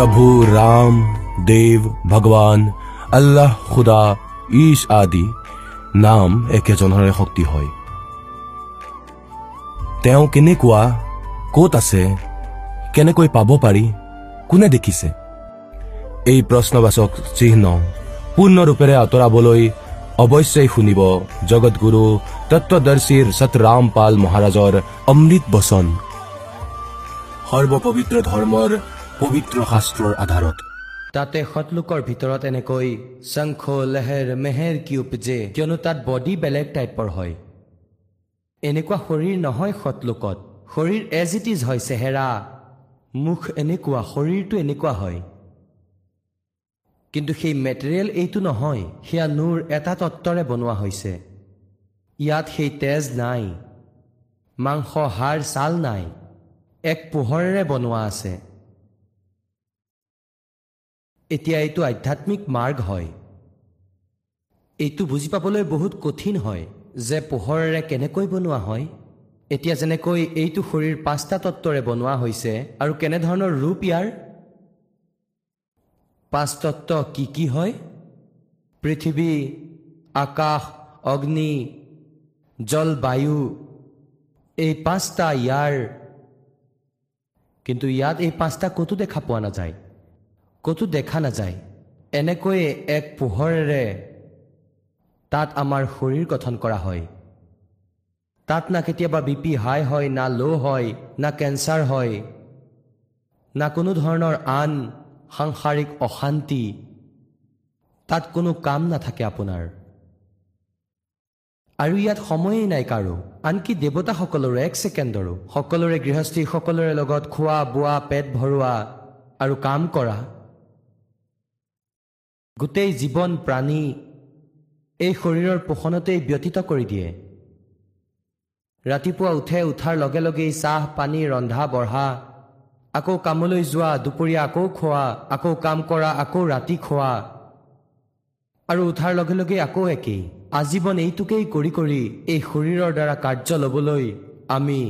प्रभु राम देव ভগৱান আল্লাহ খুদা ঈশ আদি নাম একেজনৰে শক্তি হয় তেওঁ কেনেকুৱা ক'ত আছে কেনেকৈ পাব পাৰি কোনে দেখিছে এই প্ৰশ্নবাচক চিহ্ন পূৰ্ণৰূপেৰে আঁতৰাবলৈ অৱশ্যেই শুনিব জগতগুৰু তত্বদৰ্শীৰ সতৰাম পাল মহাৰাজৰ অমৃত বচন সৰ্বপবিত্ৰ ধৰ্মৰ পবিত্ৰ শাস্ত্ৰৰ আধাৰত। তাতে সতলোকৰ ভিতৰত এনেকৈ শংখ লেহেৰ মেহেৰ কি উপজে কিয়নো তাত বডি বেলেগ টাইপৰ হয়। এনেকুৱা শৰীৰ নহয় সতলোকত শৰীৰ এজ ইট ইজ হয় চেহেৰা মুখ এনেকুৱা শৰীৰটো এনেকুৱা হয়। কিন্তু সেই মেটেৰিয়েল এইটো নহয় সেয়া নূৰ এটা তত্ত্বৰে বনোৱা হৈছে। ইয়াত সেই তেজ নাই। মাংস হাড় ছাল নাই। এক পোহৰেৰে বনোৱা আছে। এতিয়া এইটো আধ্যাত্মিক মাৰ্গ হয়। এইটো বুজি পাবলৈ বহুত কঠিন হয় যে পোহৰেৰে কেনেকৈ বনোৱা হয়। এতিয়া যেনেকৈ এইটো শৰীৰ পাঁচটা তত্ত্বৰে বনোৱা হৈছে আৰু কেনেধৰণৰ ৰূপ ইয়াৰ। পাঁচ তত্ত্ব কি কি হয়? পৃথিৱী আকাশ অগ্নি জল বায়ু এই পাঁচটা ইয়াৰ। কিন্তু ইয়াত এই পাঁচটা ক'তো দেখা পোৱা নাযায়। ক'তো দেখা নাযায়। এনেকৈয়ে এক পোহৰেৰে তাত আমাৰ শৰীৰ গঠন কৰা হয়। তাত না কেতিয়াবা বি পি হাই হয় না ল' হয় না কেঞ্চাৰ হয় না কোনো ধৰণৰ আন সাংসাৰিক অশান্তি। তাত কোনো কাম নাথাকে আপোনাৰ। আৰু ইয়াত সময়েই নাই কাৰো। আনকি দেৱতাসকলৰো এক ছেকেণ্ডৰো। সকলোৰে গৃহস্থী সকলোৰে লগত খোৱা বোৱা পেট ভৰোৱা আৰু কাম কৰা। গোটেই জীৱন প্ৰাণী এই শৰীৰৰ পোষণতেই ব্যতীত কৰি দিয়ে। ৰাতিপুৱা উঠে উঠাৰ লগে লগেই চাহ পানী ৰন্ধা বঢ়া আকৌ কামলৈ যোৱা দুপৰীয়া আকৌ খোৱা আকৌ কাম কৰা আকৌ ৰাতি খোৱা আৰু উঠাৰ লগে লগে আকৌ একেই। আজীৱন এইটোকেই কৰি কৰি এই শৰীৰৰ দ্বাৰা কাৰ্য ল'বলৈ আমি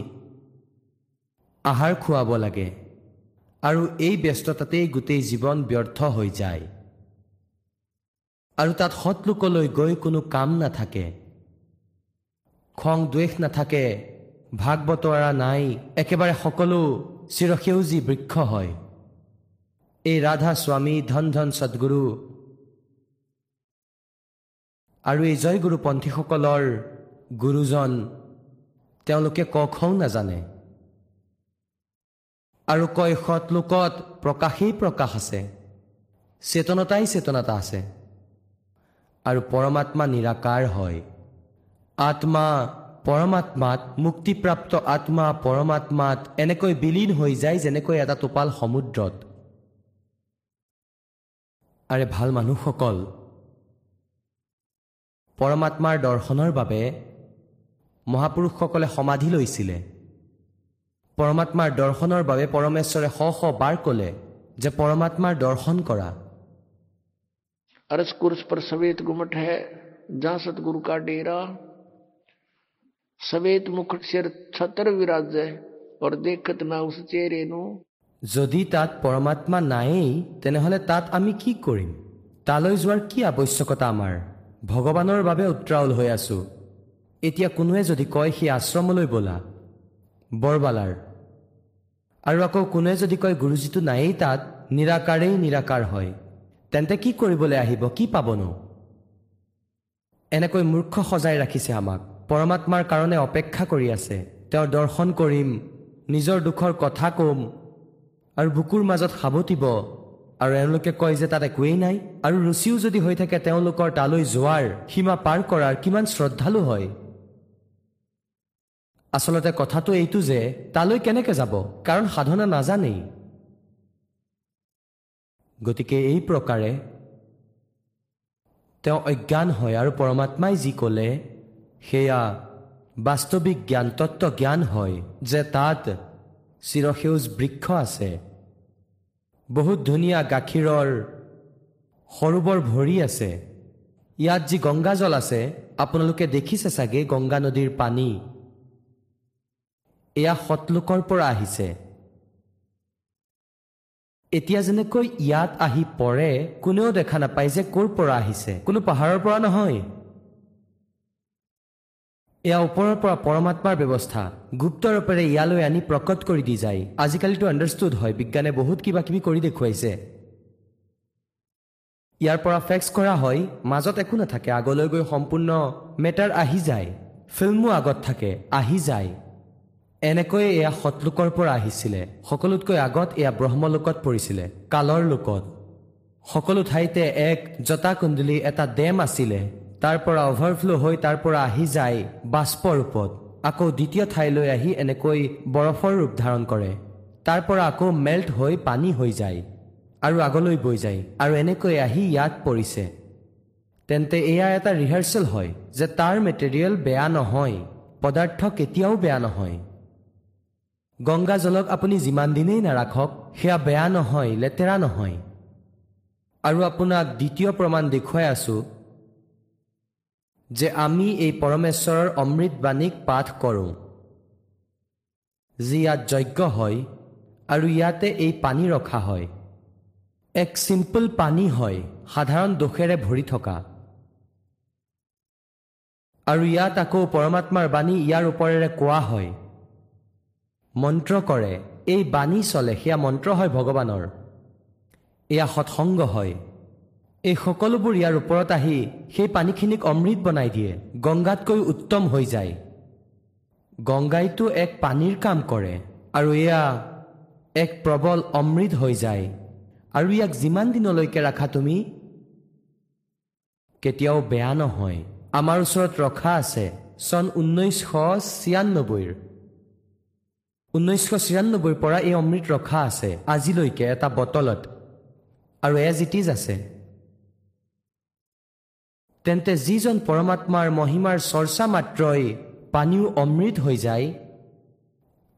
আহাৰ খুৱাব লাগে আৰু এই ব্যস্ততাতেই গোটেই জীৱন ব্যৰ্থ হৈ যায়। আৰু তাত সৎলোকলৈ গৈ কোনো কাম নাথাকে। খং দ্বেষ নাথাকে ভাগ বতৰা নাই একেবাৰে সকলো চিৰসেউজী বৃক্ষ হয়। এই ৰাধা স্বামী ধন ধন সদগুৰু। আৰু এই জয়গুৰুপন্থীসকলৰ গুৰুজন তেওঁলোকে ক খও নাজানে। আৰু কয় সৎলোকত প্ৰকাশেই প্ৰকাশ আছে। চেতনতাই চেতনতা আছে। আৰু পৰমাত্মা নিৰাকাৰ হয়। আত্মা পৰমাত্মাত মুক্তিপ্ৰাপ্ত আত্মা পৰমাত্মাত এনেকৈ বিলীন হৈ যায় যেনেকৈ এটা টোপাল সমুদ্ৰত। আৰে ভাল মানুহসকল পৰমাত্মাৰ দৰ্শনৰ বাবে মহাপুৰুষসকলে সমাধি লৈছিলে। পৰমাত্মাৰ দৰ্শনৰ বাবে পৰমেশ্বৰে শ শ বাৰ ক'লে যে পৰমাত্মাৰ দৰ্শন কৰা। अरस कुर्स पर सवेत गुमट है जहाँ सतगुरु का डेरा सवेत मुकुट सिर छतर विराजे और देखत ना उस चेहरे नु যদি তাত পৰমাত্মা নায়েই তেনেহ'লে তাত আমি কি কৰিম তালৈ যোৱাৰ কি আৱশ্যকতা আমাৰ ভগৱানৰ বাবে উত্ৰাৱল হৈ আছো এতিয়া কোনোৱে যদি কয় সেই আশ্ৰমলৈ ব'লা বৰবালাৰ আৰু আকৌ কোনোৱে যদি কয় গুৰুজীটো নায়েই তাত নিৰাকাৰেই নিৰাকাৰ হয় তেন্তে কি কৰিবলৈ আহিব কি পাবনো? এনেকৈ মূৰ্খ সজাই ৰাখিছে আমাক। পৰমাত্মাৰ কাৰণে অপেক্ষা কৰি আছে। তেওঁৰ দৰ্শন কৰিম নিজৰ দুখৰ কথা কম আৰু বুকুৰ মাজত সাৱটিব আৰু এওঁলোকে কয় যে তাত একোৱেই নাই আৰু ৰুচিও যদি হৈ থাকে তেওঁলোকৰ তালৈ যোৱাৰ সীমা পাৰ কৰাৰ কিমান শ্ৰদ্ধালু হয়। আচলতে কথাটো এইটো যে তালৈ কেনেকে যাব কাৰণ সাধনা নাজানেই। গতিকে এই প্ৰকাৰে তেওঁ অজ্ঞান হয় আৰু পৰমাত্মাই যি ক'লে সেয়া বাস্তৱিক জ্ঞান তত্ত্ব জ্ঞান হয় যে তাত চিৰসেউজ বৃক্ষ আছে। বহুত ধুনীয়া গাখীৰৰ সৰোবৰ ভৰি আছে। ইয়াত যি গংগাজল আছে আপোনালোকে দেখিছে চাগে গংগা নদীৰ পানী। এয়া সতলোকৰ পৰা আহিছে। এতিয়া যেনেকৈ ইয়াত আহি পৰে কোনেও দেখা নাপায় যে ক'ৰ পৰা আহিছে। কোনো পাহাৰৰ পৰা নহয়। এয়া ওপৰৰ পৰা পৰমাত্মাৰ ব্যৱস্থা। গুপ্ত ৰূপেৰে ইয়ালৈ আনি প্ৰকট কৰি দি যায়। আজিকালিতো আণ্ডাৰষ্টুড হয় বিজ্ঞানে বহুত কিবা কিবি কৰি দেখুৱাইছে। ইয়াৰ পৰা ফেক্স কৰা হয় মাজত একো নাথাকে। আগলৈ গৈ সম্পূৰ্ণ মেটাৰ আহি যায়। ফিল্মো আগত থাকে আহি যায়। এনেকৈয়ে এয়া সতলোকৰ পৰা আহিছিলে। সকলোতকৈ আগত এয়া ব্ৰহ্মলোকত পৰিছিলে কালৰ লোকত। সকলো ঠাইতে এক জতাকুণ্ডলী এটা ডেম আছিলে। তাৰ পৰা অভাৰফ্ল' হৈ তাৰ পৰা আহি যায় বাষ্প ৰূপত। আকৌ দ্বিতীয় ঠাইলৈ আহি এনেকৈ বৰফৰ ৰূপ ধাৰণ কৰে। তাৰ পৰা আকৌ মেল্ট হৈ পানী হৈ যায় আৰু আগলৈ বৈ যায় আৰু এনেকৈ আহি ইয়াত পৰিছে। তেন্তে এয়া এটা ৰিহাৰ্চেল হয় যে তাৰ মেটেৰিয়েল বেয়া নহয় পদাৰ্থ কেতিয়াও বেয়া নহয়। গংগা জলক আপুনি যিমান দিনেই নাৰাখক সেয়া বেয়া নহয় লেতেৰা নহয়। আৰু আপোনাক দ্বিতীয় প্ৰমাণ দেখুৱাই আছো যে আমি এই পৰমেশ্বৰৰ অমৃতবাণীক পাঠ কৰোঁ। যি ইয়াত যজ্ঞ হয় আৰু ইয়াতে এই পানী ৰখা হয়। এক চিম্পল পানী হয় সাধাৰণ দোষেৰে ভৰি থকা। আৰু ইয়াত আকৌ পৰমাত্মাৰ বাণী ইয়াৰ ওপৰেৰে কোৱা হয়। মন্ত্ৰ কৰে এই বাণী চলে সেয়া মন্ত্ৰ হয় ভগৱানৰ। এয়া সৎসংগ হয়। এই সকলোবোৰ ইয়াৰ ওপৰত আহি সেই পানীখিনিক অমৃত বনাই দিয়ে গংগাতকৈ উত্তম হৈ যায়। গংগাইতো এক পানীৰ কাম কৰে আৰু এয়া এক প্ৰবল অমৃত হৈ যায়। আৰু ইয়াক যিমান দিনলৈকে ৰাখা তুমি কেতিয়াও বেয়া নহয়। আমাৰ ওচৰত ৰখা আছে চন ঊনৈছশ ছিয়ান্নব্বৈৰ। ঊনৈছশ ছিয়ান্নব্বৈৰ পৰা এই অমৃত ৰখা আছে আজিলৈকে এটা বটলত। আৰু এজ ইট ইজ আছে। তেন্তে যিজন পৰমাত্মাৰ মহিমাৰ চৰ্চা মাত্ৰই পানীও অমৃত হৈ যায়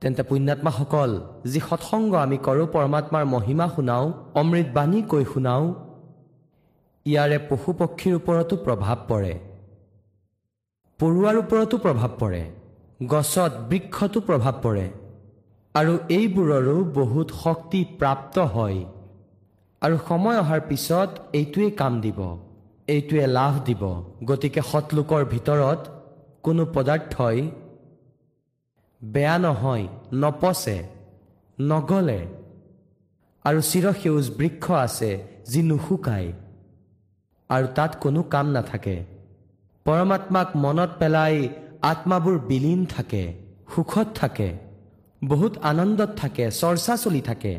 তেন্তে পুণ্যাত্মাসকল যি সৎসংগ আমি কৰোঁ পৰমাত্মাৰ মহিমা শুনাওঁ অমৃত বাণী কৈ শুনাওঁ ইয়াৰে পশু পক্ষীৰ ওপৰতো প্ৰভাৱ পৰে। পৰুৱাৰ ওপৰতো প্ৰভাৱ পৰে। গছত বৃক্ষতো প্ৰভাৱ পৰে। আৰু এইবোৰৰো বহুত শক্তি প্ৰাপ্ত হয়। আৰু সময় অহাৰ পিছত এইটোৱে কাম দিব এইটোৱে লাভ দিব। গতিকে সৎলোকৰ ভিতৰত কোনো পদাৰ্থই বেয়া নহয় নপচে নগলে। আৰু চিৰসেউজ বৃক্ষ আছে যি নুশুকায় আৰু তাত কোনো কাম নাথাকে। পৰমাত্মাক মনত পেলাই আত্মাবোৰ বিলীন থাকে সুখত থাকে। বহুত আনন্দত থাকে চৰ্চা চলি থাকে।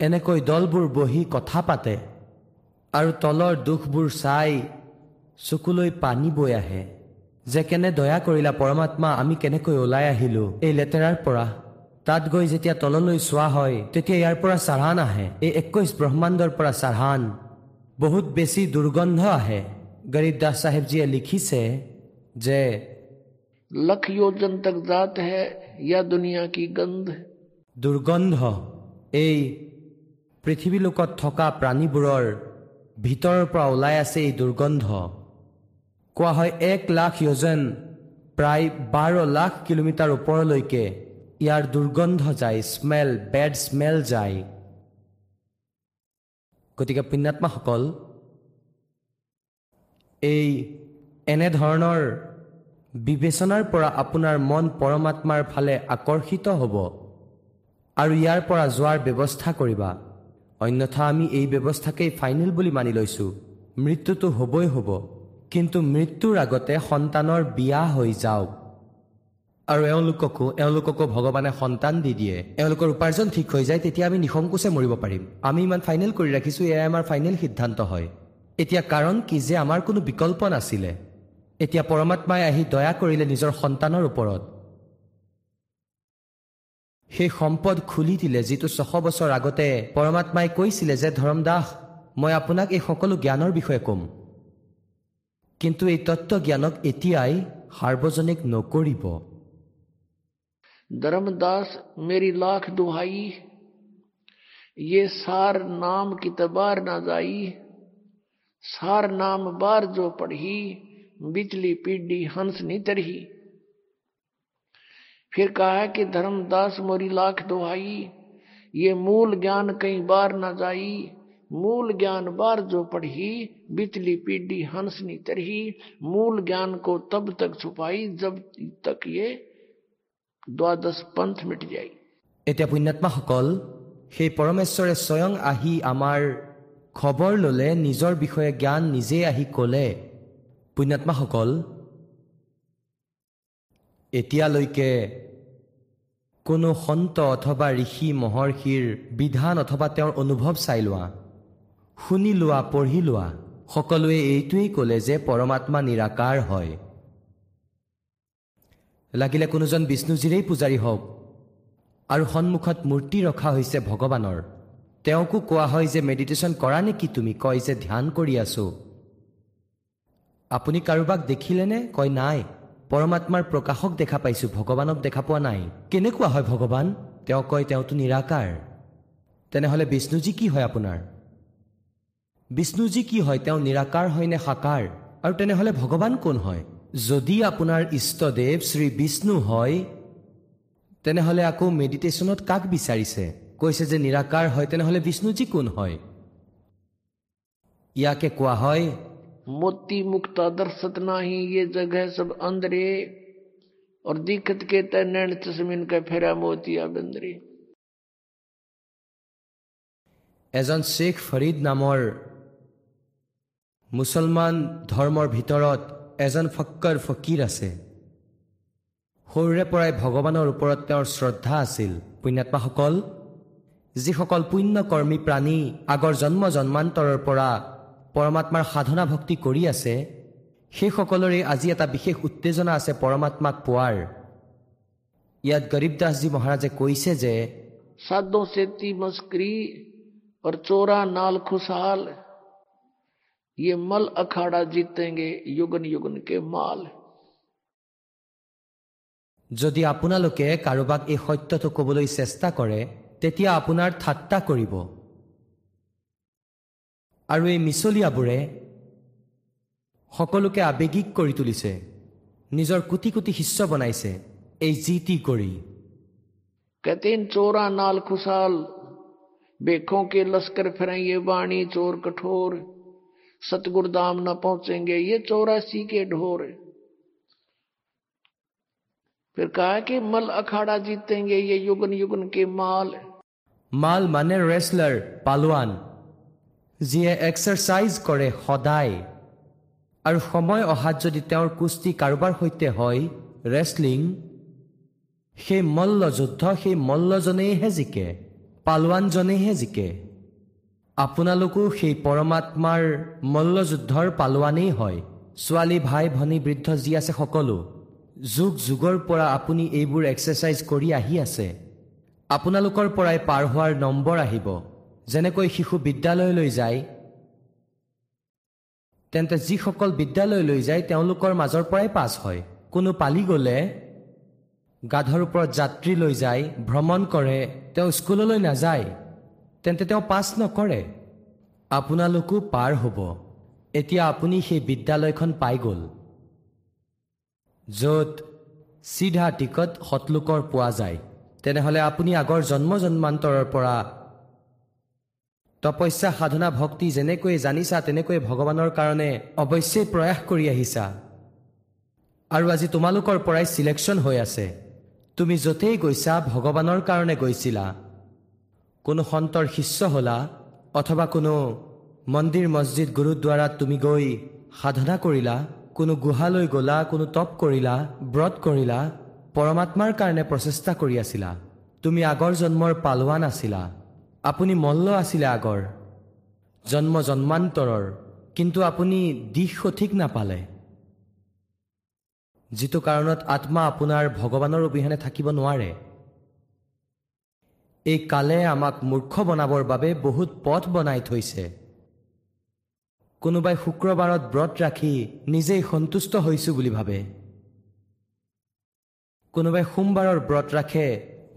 এনেকৈ দলবোৰ বহি কথা পাতে আৰু তলৰ দুখবোৰ চাই চকুলৈ পানী বৈ আহে। যে কেনে দয়া কৰিলা পৰমাত্মা আমি কেনেকৈ ওলাই আহিলোঁ এই লেতেৰাৰ পৰা। তাত গৈ যেতিয়া তললৈ চোৱা হয় তেতিয়া ইয়াৰ পৰা চাৰহান আহে। এই একৈছ ব্ৰহ্মাণ্ডৰ পৰা চাৰহান। বহুত বেছি দুৰ্গন্ধ আহে। গৰীব দাস চাহেবজীয়ে লিখিছে যে লক্ষ যোজন তক জাত হে ইয়া দুনিয়া কি গন্ধ দুৰ্গন্ধ এই পৃথিৱী লোকত থকা প্ৰাণীবোৰৰ ভিতৰৰ পৰা ওলাই আছে এই দুৰ্গন্ধ। কোৱা হয় এক লাখ য়োজন প্ৰায় বাৰ লাখ কিলোমিটাৰ ওপৰলৈকে ইয়াৰ দুৰ্গন্ধ যায় স্মেল বেড স্মেল যায়। গতিকে পুণ্যাত্মাসকল এই এনেধৰণৰ বিবেচনাৰ পৰা আপোনাৰ মন পৰমাত্মাৰ ফালে আকৰ্ষিত হ'ব। আৰু ইয়াৰ পৰা যোৱাৰ ব্যৱস্থা কৰিবা। অন্যথা আমি এই ব্যৱস্থাকেই ফাইনেল বুলি মানি লৈছোঁ। মৃত্যুটো হ'বই হ'ব। কিন্তু মৃত্যুৰ আগতে সন্তানৰ বিয়া হৈ যাওক। আৰু এওঁলোককো এওঁলোককো ভগৱানে সন্তান দি দিয়ে। এওঁলোকৰ উপাৰ্জন ঠিক হৈ যায় তেতিয়া আমি নিসংকোচে মৰিব পাৰিম। আমি ইমান ফাইনেল কৰি ৰাখিছোঁ এয়াই আমাৰ ফাইনেল সিদ্ধান্ত হয়। এতিয়া কাৰণ কি যে আমাৰ কোনো বিকল্প নাছিলে। এতিয়া পৰমাত্মাই আহি দয়া কৰিলে নিজৰ সন্তানৰ ওপৰত সেই সম্পদ খুলি দিলে যিটো ছশ বছৰ আগতে পৰমাত্মাই কৈছিলে যে ধৰম দাস মই আপোনাক এই সকলো জ্ঞানৰ বিষয়ে ক'ম কিন্তু এই তত্ত্ব জ্ঞানক এতিয়াই সাৰ্বজনিক নকৰিব धर्मदास मेरी लाख दुहाई ये सार नाम की तबार ना जाई सार नाम बार जो पढ़ी बिचली पीढ़ी हंस नहीं तरही फिर कहा है कि धर्मदास मोरी लाख दुहाई ये मूल ज्ञान कई बार न जाई मूल ज्ञान बार जो पढ़ी बिचली पीढ़ी हंसनी तरही मूल ज्ञान को तब तक छुपाई जब तक ये द्वादश पंथ मिट जाई এতিয়া পুণ্যাত্মাসকল সেই পৰমেশ্বৰে স্বয়ং আহি আমাৰ খবৰ ল'লে নিজৰ বিষয়ে জ্ঞান নিজেই আহি ক'লে পুণ্যাত্মাসকল এতিয়ালৈকে কোনো সন্ত অথবা ঋষি মহৰ্ষিৰ বিধান অথবা তেওঁৰ অনুভৱ চাই লোৱা শুনি লোৱা পঢ়ি লোৱা সকলোৱে এইটোৱেই ক'লে যে পৰমাত্মা নিৰাকাৰ হয়। লাগিলে কোনোজন বিষ্ণুজীৰেই পূজাৰী হওক আৰু সন্মুখত মূৰ্তি ৰখা হৈছে ভগৱানৰ। তেওঁকো কোৱা হয় যে মেডিটেশ্যন কৰা নেকি তুমি? কয় যে ধ্যান কৰি আছো। আপুনি কাৰোবাক দেখিলেনে কয় নাই পৰমাত্মাৰ প্ৰকাশক দেখা পাইছো ভগৱানক দেখা পোৱা নাই। কেনেকুৱা হয় ভগৱান? তেওঁ কয় তেওঁতো নিৰাকাৰ। তেনেহ'লে বিষ্ণুজী কি হয় আপোনাৰ? বিষ্ণুজী কি হয়? তেওঁ নিৰাকাৰ হয় নে সাকাৰ? আৰু তেনেহ'লে ভগৱান কোন হয়? যদি আপোনাৰ ইষ্টদেৱ শ্ৰী বিষ্ণু হয় তেনেহ'লে আকৌ মেডিটেশ্যনত কাক বিচাৰিছে? কৈছে যে নিৰাকাৰ হয় তেনেহ'লে বিষ্ণুজী কোন হয়? ইয়াকে কোৱা হয় मोती मुक्ता दर्शत नाही ये जगह सब अंदरे और दिक्कत के तय नैन चश्मिन का फेरा मोतिया बंदरे এজন শ্বেখ ফৰিদ নামৰ মুছলমান ধৰ্মৰ ভিতৰত এজন ফক্কৰ ফকীৰ আছে সৰুৰে পৰাই ভগৱানৰ ওপৰত তেওঁৰ শ্ৰদ্ধা আছিল পুণ্যাত্মাসকল যিসকল পুণ্যকৰ্মী প্ৰাণী আগৰ জন্ম জন্মান্তৰৰ পৰা পৰমাত্মাৰ সাধনা ভক্তি কৰি আছে সেইসকলৰে আজি এটা বিশেষ উত্তেজনা আছে পৰমাত্মাক পোৱাৰ ইয়াত গৰীব দাসজী মহাৰাজে কৈছে যে साधों से ती मस्करी और चोरा नाल खुशहाल ये मल अखाड़ा जीतेंगे युगन युगन के माल যদি আপোনালোকে কাৰোবাক এই সত্যটো ক'বলৈ চেষ্টা কৰে তেতিয়া আপোনাৰ ঠাট্টা কৰিব আৰু এই মিছলীয়াবোৰে সকলোকে আৱেগিক কৰি তুলিছে নিজৰ কোটি কোটি শিষ্য বনাইছে এই যি টি কৰি कहते हैं चोरा नाल खुशहाल बेखों के लश्कर फिरें ये बाणी चोर कठोर सतगुरु धाम न पहुंचेंगे ये चौरासी के ढोर फिर कहा कि मल अखाड़ा जीतेंगे ये युगन युगन के माल মাল মানে ৰেচলাৰ পালোৱান যিয়ে এক্সাৰচাইজ কৰে সদায়। আৰু সময় অহাত যদি তেওঁৰ কুস্তি কাৰোবাৰ সৈতে হয় ৰেচলিং সেই মল্ল যুদ্ধ সেই মল্লজনেইহে জিকে পালোৱানজনেইহে জিকে। আপোনালোকো সেই পৰমাত্মাৰ মল্লযুদ্ধৰ পালোৱানেই হয়। ছোৱালী ভাই ভনী বৃদ্ধ যি আছে সকলো যুগ যুগৰ পৰা আপুনি এইবোৰ এক্সাৰচাইজ কৰি আহি আছে। আপোনালোকৰ পৰাই পাৰ হোৱাৰ নম্বৰ আহিব। যেনেকৈ শিশু বিদ্যালয়লৈ যায় তেন্তে যিসকল বিদ্যালয়লৈ যায় তেওঁলোকৰ মাজৰ পৰাই পাছ হয়। কোনো পালি গ'লে গাধৰ ওপৰত যাত্ৰী লৈ যায় ভ্ৰমণ কৰে তেওঁ স্কুললৈ নাযায় তেন্তে তেওঁ পাছ নকৰে। আপোনালোকো পাৰ হ'ব। এতিয়া আপুনি সেই বিদ্যালয়খন পাই গ'ল। য'ত চিধা টিকট সৎলোকৰ পোৱা যায়। তেনেহ'লে আপুনি আগৰ জন্ম জন্মান্তৰৰ পৰা তপস্যা সাধনা ভক্তি যেনেকৈ জানিছা তেনেকৈ ভগৱানৰ কাৰণে অৱশ্যেই প্ৰয়াস কৰি আহিছা। আৰু আজি তোমালোকৰ পৰাই চিলেকশ্যন হৈ আছে। তুমি য'তেই গৈছা ভগৱানৰ কাৰণে গৈছিলা। কোনো সন্তৰ শিষ্য হ'লা অথবা কোনো মন্দিৰ মছজিদ গুৰুদ্বাৰাত তুমি গৈ সাধনা কৰিলা কোনো গুহালৈ গ'লা কোনো তপ কৰিলা ব্ৰত কৰিলা পৰমাত্মাৰ কাৰণে প্ৰচেষ্টা কৰি আছিলা। তুমি আগৰ জন্মৰ পালোৱান আছিলা। আপুনি মল্ল আছিলে আগৰ জন্ম জন্মান্তৰৰ কিন্তু আপুনি দিশ সঠিক নাপালে। যিটো কাৰণত আত্মা আপোনাৰ ভগৱানৰ অবিহনে থাকিব নোৱাৰে। এই কালে আমাক মূৰ্খ বনাবৰ বাবে বহুত পথ বনাই থৈছে। কোনোবাই শুক্ৰবাৰত ব্ৰত ৰাখি নিজেই সন্তুষ্ট হৈছো বুলি ভাবে। কোনোবাই সোমবাৰৰ ব্ৰত ৰাখে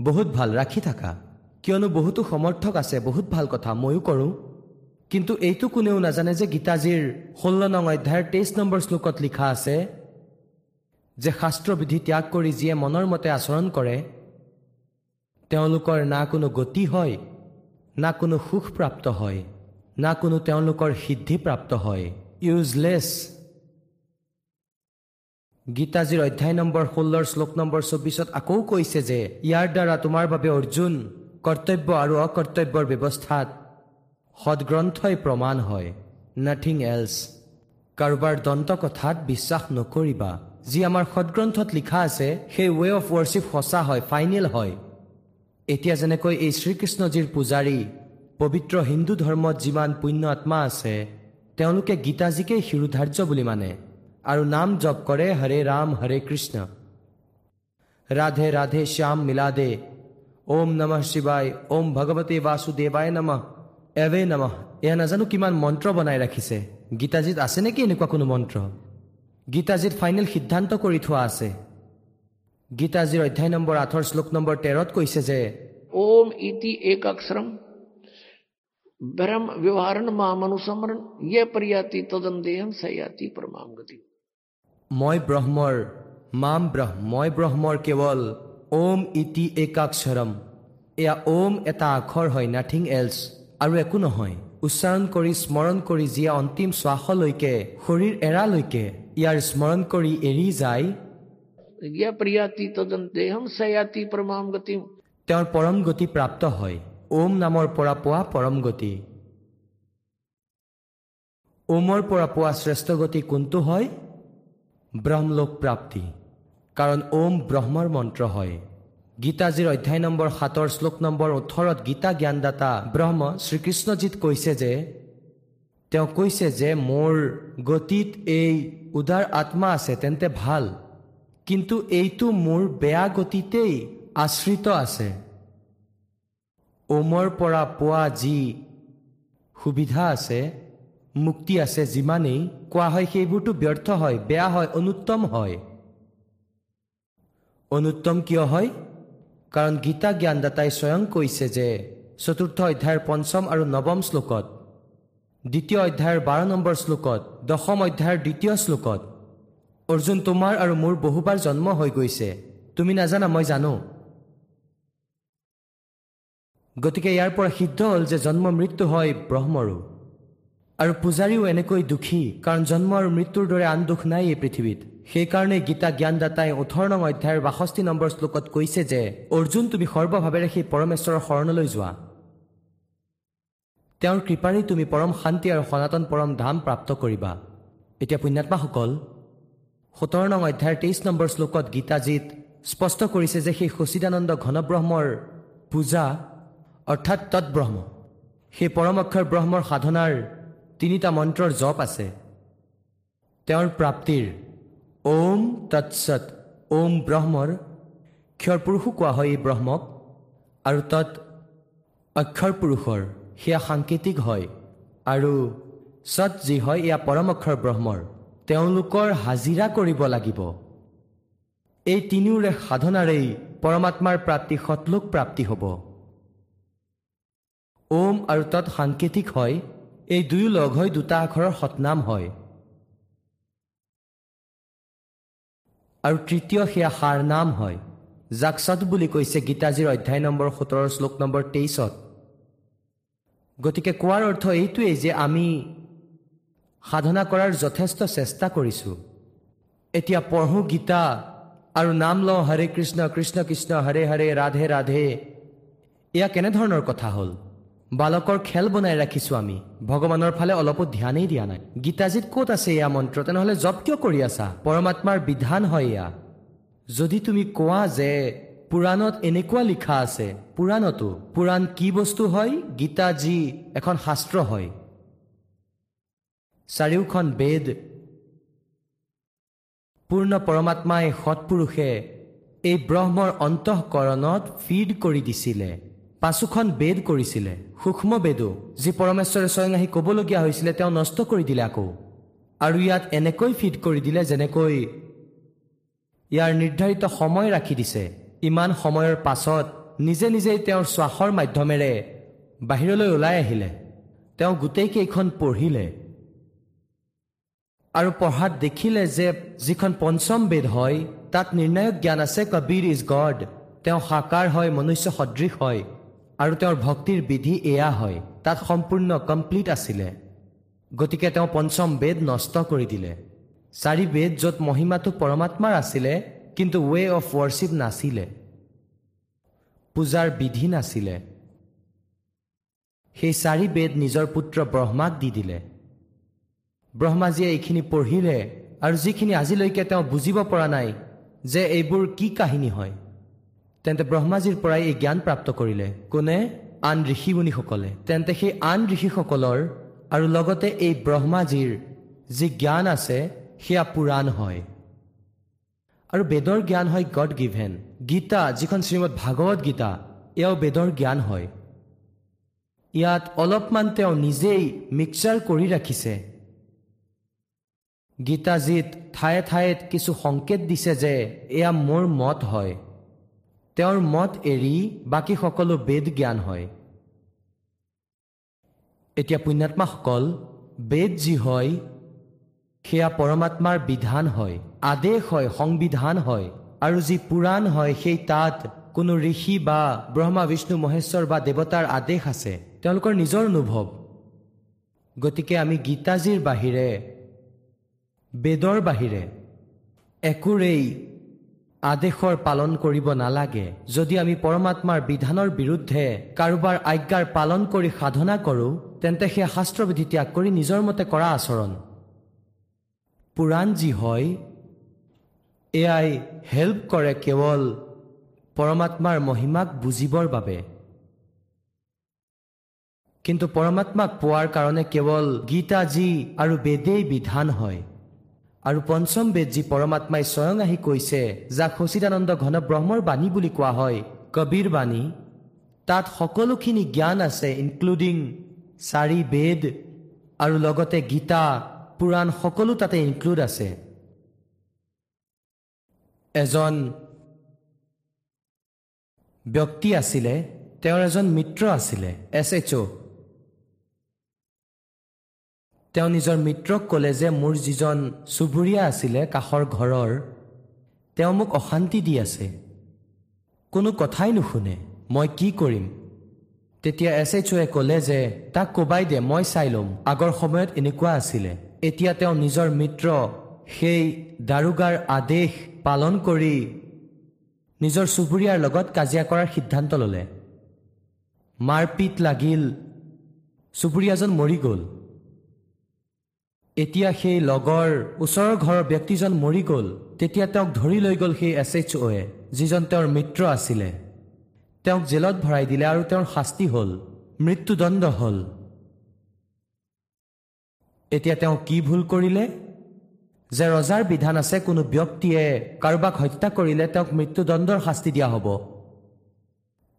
বহুত ভাল ৰাখি থাকা। কিয়নো বহুতো সমৰ্থক আছে বহুত ভাল কথা ময়ো কৰোঁ। কিন্তু এইটো কোনেও নাজানে যে গীতাজীৰ ষোল্ল নং অধ্যায়ৰ তেইছ নম্বৰ শ্লোকত লিখা আছে যে শাস্ত্ৰবিধি ত্যাগ কৰি যিয়ে মনৰ মতে আচৰণ কৰে তেওঁলোকৰ না কোনো গতি হয় না কোনো সুখ প্ৰাপ্ত হয় না কোনো তেওঁলোকৰ সিদ্ধি প্ৰাপ্ত হয়। ইউজলেছ গীতাজীৰ অধ্যায় নম্বৰ ষোল্লৰ শ্লোক নম্বৰ চৌবিছত আকৌ কৈছে যে ইয়াৰ দ্বাৰা তোমাৰ বাবে অৰ্জুন কৰ্তব্য আৰু অকৰ্তব্যৰ ব্যৱস্থাত সদগ্ৰন্থই প্ৰমাণ হয়। নাথিং এলছ কাৰোবাৰ দন্ত কথাত বিশ্বাস নকৰিবা। যি আমাৰ সদগ্ৰন্থত লিখা আছে সেই ৱে অফ ৱৰ্শ্বিপ সঁচা হয় ফাইনেল হয়। এতিয়া যেনেকৈ এই শ্ৰীকৃষ্ণজীৰ পূজাৰী পবিত্ৰ হিন্দু ধৰ্মত যিমান পুণ্য আত্মা আছে তেওঁলোকে গীতাজীকেই শিৰোধাৰ্য বুলি মানে আৰু নাম জপ কৰে হৰে ৰাম হৰে কৃষ্ণ। ৰাধে ৰাধে শ্যাম মিলাদে। ওম নম শিৱাই ওম ভগৱতে বাসুদেৱাই নম এৱে নম এয়া নাজানো কিমান মন্ত্ৰ বনাই ৰাখিছে গীতাজীত আছে নেকি এনেকুৱা কোনো মন্ত্ৰ গীতাজীত ফাইনেল সিদ্ধান্ত কৰি থোৱা আছে গীতাজীৰ অধ্যায় নম্বৰ আঠৰ শ্লোক নম্বৰ তেৰত কৈছে যে ওম ইতি এক অক্ষৰম ব্ৰহ্ম ব্যৱহাৰণ মাম অনুসমৰণ ইয়ে পৰিয়াতি তদন দেহম সয়াতি পৰমাম গতি মই ব্ৰহ্মৰ মাম ব্ৰহ্ম মই ব্ৰহ্মৰ কেৱল ওম ইতি একাক্ষৰম এয়া ওম এটা আখৰ হয় নাথিং এলছ আৰু একো নহয় উচ্চাৰণ কৰি স্মৰণ কৰি যিয়ে অন্তিম শ্বাসলৈকে শৰীৰ এৰালৈকে ইয়াৰ স্মৰণ কৰি এৰি যায় তেওঁৰ পৰম গতি প্ৰাপ্ত হয় ওম নামৰ পৰা পোৱা পৰম গতি ওমৰ পৰা পোৱা শ্ৰেষ্ঠ গতি কোনটো হয় ব্ৰহ্মলোক প্ৰাপ্তি কাৰণ ওম ব্ৰহ্মৰ মন্ত্ৰ হয়। গীতাজীৰ অধ্যায় নম্বৰ সাতৰ শ্লোক নম্বৰ ওঠৰত গীতা জ্ঞানদাতা ব্ৰহ্ম শ্ৰীকৃষ্ণজীত কৈছে যে তেওঁ কৈছে যে মোৰ গতিত এই উদাৰ আত্মা আছে তেন্তে ভাল। কিন্তু এইটো মোৰ বেয়া গতিতেই আশ্ৰিত আছে। ওমৰ পৰা পোৱা যি সুবিধা আছে মুক্তি আছে যিমানেই কোৱা হয় সেইবোৰতো ব্যৰ্থ হয় বেয়া হয় অনুত্তম হয়। অনুত্তম কিয় হয়? কাৰণ গীতা জ্ঞানদাতাই স্বয়ং কৈছে যে চতুৰ্থ অধ্যায়ৰ পঞ্চম আৰু নৱম শ্লোকত দ্বিতীয় অধ্যায়ৰ বাৰ নম্বৰ শ্লোকত দশম অধ্যায়ৰ দ্বিতীয় শ্লোকত অৰ্জুন তোমাৰ আৰু মোৰ বহুবাৰ জন্ম হৈ গৈছে। তুমি নাজানা মই জানো। গতিকে ইয়াৰ পৰা সিদ্ধ হ'ল যে জন্ম মৃত্যু হয় ব্ৰহ্মৰো। আৰু পূজাৰীও এনেকৈ দুখী কাৰণ জন্ম আৰু মৃত্যুৰ দৰে আন দুখ নাই এই পৃথিৱীত। সেইকাৰণে গীতা জ্ঞানদাতাই ওঠৰ নং অধ্যায়ৰ বাষষ্ঠি নম্বৰ শ্লোকত কৈছে যে অৰ্জুন তুমি সৰ্বভাৱেৰে সেই পৰমেশ্বৰৰ শৰণলৈ যোৱা। তেওঁৰ কৃপাৰেই তুমি পৰম শান্তি আৰু সনাতন পৰম ধাম প্ৰাপ্ত কৰিবা। এতিয়া পুণ্যাত্মাসকল সোতৰ নং অধ্যায়ৰ তেইছ নম্বৰ শ্লোকত গীতাজীত স্পষ্ট কৰিছে যে সেই সচিদানন্দ ঘনব্ৰহ্মৰ পূজা অৰ্থাৎ তৎব্ৰহ্ম সেই পৰম অক্ষৰ ব্ৰহ্মৰ সাধনাৰ তিনিটা মন্ত্ৰৰ জপ আছে। তেওঁৰ প্ৰাপ্তিৰ ওম তৎসত ওম ব্ৰহ্মৰ ক্ষৰ পুৰুষো কোৱা হয় এই ব্ৰহ্মক। আৰু তৎ অক্ষৰ পুৰুষৰ সেয়া সাংকেতিক হয়। আৰু সৎ যি হয় এয়া পৰম অক্ষৰ ব্ৰহ্মৰ। তেওঁলোকৰ হাজিৰা কৰিব লাগিব। এই তিনিওৰে সাধনাৰেই পৰমাত্মাৰ প্ৰাপ্তি সৎলোক প্ৰাপ্তি হ'ব। ওম আৰু তৎ সাংকেতিক হয়। এই দুয়ো লগ হৈ দুটা আখৰৰ সৎনাম হয়। আৰু তৃতীয় সেয়া সাৰ নাম হয় যাক সৎ বুলি কৈছে গীতাজীৰ অধ্যায় নম্বৰ সোতৰ শ্লোক নম্বৰ তেইছত গতিকে কোৱাৰ অৰ্থ এইটোৱেই যে আমি সাধনা কৰাৰ যথেষ্ট চেষ্টা কৰিছোঁ। এতিয়া পঢ়োঁ গীতা আৰু নাম লওঁ হৰে কৃষ্ণ কৃষ্ণ কৃষ্ণ হৰে হৰে ৰাধে ৰাধে। এয়া কেনেধৰণৰ কথা হ'ল? বালকৰ খেল বনাই ৰাখিছোঁ আমি। ভগৱানৰ ফালে অলপো ধ্যানেই দিয়া নাই। গীতাজীত ক'ত আছে এয়া মন্ত্ৰ? তেনেহ'লে জপ কিয় কৰি আছা? পৰমাত্মাৰ বিধান হয় এয়া। যদি তুমি কোৱা যে পুৰাণত এনেকুৱা লিখা আছে পুৰাণতো পুৰাণ কি বস্তু হয়? গীতাজী এখন শাস্ত্ৰ হয়। চাৰিওখন বেদ। পূৰ্ণ পৰমাত্মাই সৎপুৰুষে এই ব্ৰহ্মৰ অন্তঃকৰণত ফিড কৰি দিছিলে। পাঁচোখন বেদ কৰিছিলে। সূক্ষ্ম বেদো যি পৰমেশ্বৰে স্বয়ং আহি ক'বলগীয়া হৈছিলে তেওঁ নষ্ট কৰি দিলে আকৌ। আৰু ইয়াত এনেকৈ ফিট কৰি দিলে যেনেকৈ ইয়াৰ নিৰ্ধাৰিত সময় ৰাখি দিছে। ইমান সময়ৰ পাছত নিজে নিজেই তেওঁৰ শ্বাসৰ মাধ্যমেৰে বাহিৰলৈ ওলাই আহিলে। তেওঁ গোটেইকেইখন পঢ়িলে। আৰু পঢ়াত দেখিলে যে যিখন পঞ্চম বেদ হয় তাত নিৰ্ণায়ক জ্ঞান আছে কবীৰ ইজ গড। তেওঁ সাকাৰ হয় মনুষ্য সদৃশ হয়। আৰু তেওঁৰ ভক্তিৰ বিধি এয়া হয় তাত সম্পূৰ্ণ কমপ্লিট আছিলে। গতিকে তেওঁ পঞ্চম বেদ নষ্ট কৰি দিলে। চাৰি বেদ য'ত মহিমাটো পৰমাত্মাৰ আছিলে কিন্তু ৱে অফ ৱৰ্শ্বিপ নাছিলে। পূজাৰ বিধি নাছিলে। সেই চাৰি বেদ নিজৰ পুত্ৰ ব্ৰহ্মাক দি দিলে। ব্ৰহ্মাজীয়ে এইখিনি পঢ়িলে আৰু যিখিনি আজিলৈকে তেওঁ বুজিব পৰা নাই যে এইবোৰ কি কাহিনী হয়। তেন্তে ব্ৰহ্মাজীৰ পৰাই এই জ্ঞান প্ৰাপ্ত কৰিলে। কোনে? আন ঋষি মুনিসকলে তেন্তে সেই আন ঋষিসকলৰ আৰু লগতে এই ব্ৰহ্মাজীৰ যি জ্ঞান আছে সেয়া পুৰাণ হয়। আৰু বেদৰ জ্ঞান হয় গড গিভেন। গীতা যিখন শ্ৰীমদ ভাগৱত গীতা এয়াও বেদৰ জ্ঞান হয়। ইয়াত অলপমান তেওঁ নিজেই মিক্সাৰ কৰি ৰাখিছে। গীতাজীত ঠায়ে ঠাইত কিছু সংকেত দিছে যে এয়া মোৰ মত হয়। তেওঁৰ মত এৰি বাকী সকলো বেদ জ্ঞান হয়। এতিয়া পুণ্যাত্মাসকল বেদ যি হয় সেয়া পৰমাত্মাৰ বিধান হয় আদেশ হয় সংবিধান হয় আৰু যি পুৰাণ হয় সেই তাত কোনো ঋষি বা ব্ৰহ্মা বিষ্ণু মহেশ্বৰ বা দেৱতাৰ আদেশ আছে তেওঁলোকৰ নিজৰ অনুভৱ। গতিকে আমি গীতাজীৰ বাহিৰে বেদৰ বাহিৰে একোৰেই আদেশৰ পালন কৰিব নালাগে। যদি আমি পৰমাত্মাৰ বিধানৰ বিৰুদ্ধে কাৰোবাৰ আজ্ঞাৰ পালন কৰি সাধনা কৰোঁ তেন্তে সেই শাস্ত্ৰবিধি ত্যাগ কৰি নিজৰ মতে কৰা আচৰণ। পুৰাণ যি হয় এয়াই হেল্প কৰে কেৱল পৰমাত্মাৰ মহিমাক বুজিবৰ বাবে। কিন্তু পৰমাত্মাক পোৱাৰ কাৰণে কেৱল গীতাজী আৰু বেদেই বিধান হয়। আৰু পঞ্চম বেদ যি পৰমাত্মাই স্বয়ং আহি কৈছে যাক সচিদানন্দ ঘন ব্ৰহ্মৰ বাণী বুলি কোৱা হয় কবিৰ বাণী। তাত সকলোখিনি জ্ঞান আছে ইনক্লুডিং চাৰি বেদ আৰু লগতে গীতা পুৰাণ সকলো তাতে ইনক্লুড আছে। এজন ব্যক্তি আছিলে তেওঁৰ এজন মিত্ৰ আছিলে এছ এইচ অ' তেওঁ নিজৰ মিত্ৰক ক'লে যে মোৰ যিজন চুবুৰীয়া আছিলে কাষৰ ঘৰৰ তেওঁ মোক অশান্তি দি আছে। কোনো কথাই নুশুনে মই কি কৰিম? তেতিয়া এছ এইচ অ'য়ে ক'লে যে তাক কোবাই দে মই চাই ল'ম। আগৰ সময়ত এনেকুৱা আছিলে। এতিয়া তেওঁ নিজৰ মিত্ৰ সেই দাৰোগাৰ আদেশ পালন কৰি নিজৰ চুবুৰীয়াৰ লগত কাজিয়া কৰাৰ সিদ্ধান্ত ল'লে। মাৰপিট লাগিল। চুবুৰীয়াজন মৰি গ'ল। এতিয়া সেই লগৰ ওচৰৰ ঘৰৰ ব্যক্তিজন মৰি গ'ল তেতিয়া তেওঁক ধৰি লৈ গ'ল সেই এছ এইচ অ'য়ে যিজন তেওঁৰ মিত্ৰ আছিলে। তেওঁক জেলত ভৰাই দিলে আৰু তেওঁৰ শাস্তি হ'ল মৃত্যুদণ্ড হ'ল। এতিয়া তেওঁ কি ভুল কৰিলে? যে ৰজাৰ বিধান আছে কোনো ব্যক্তিয়ে কাৰোবাক হত্যা কৰিলে তেওঁক মৃত্যুদণ্ডৰ শাস্তি দিয়া হ'ব।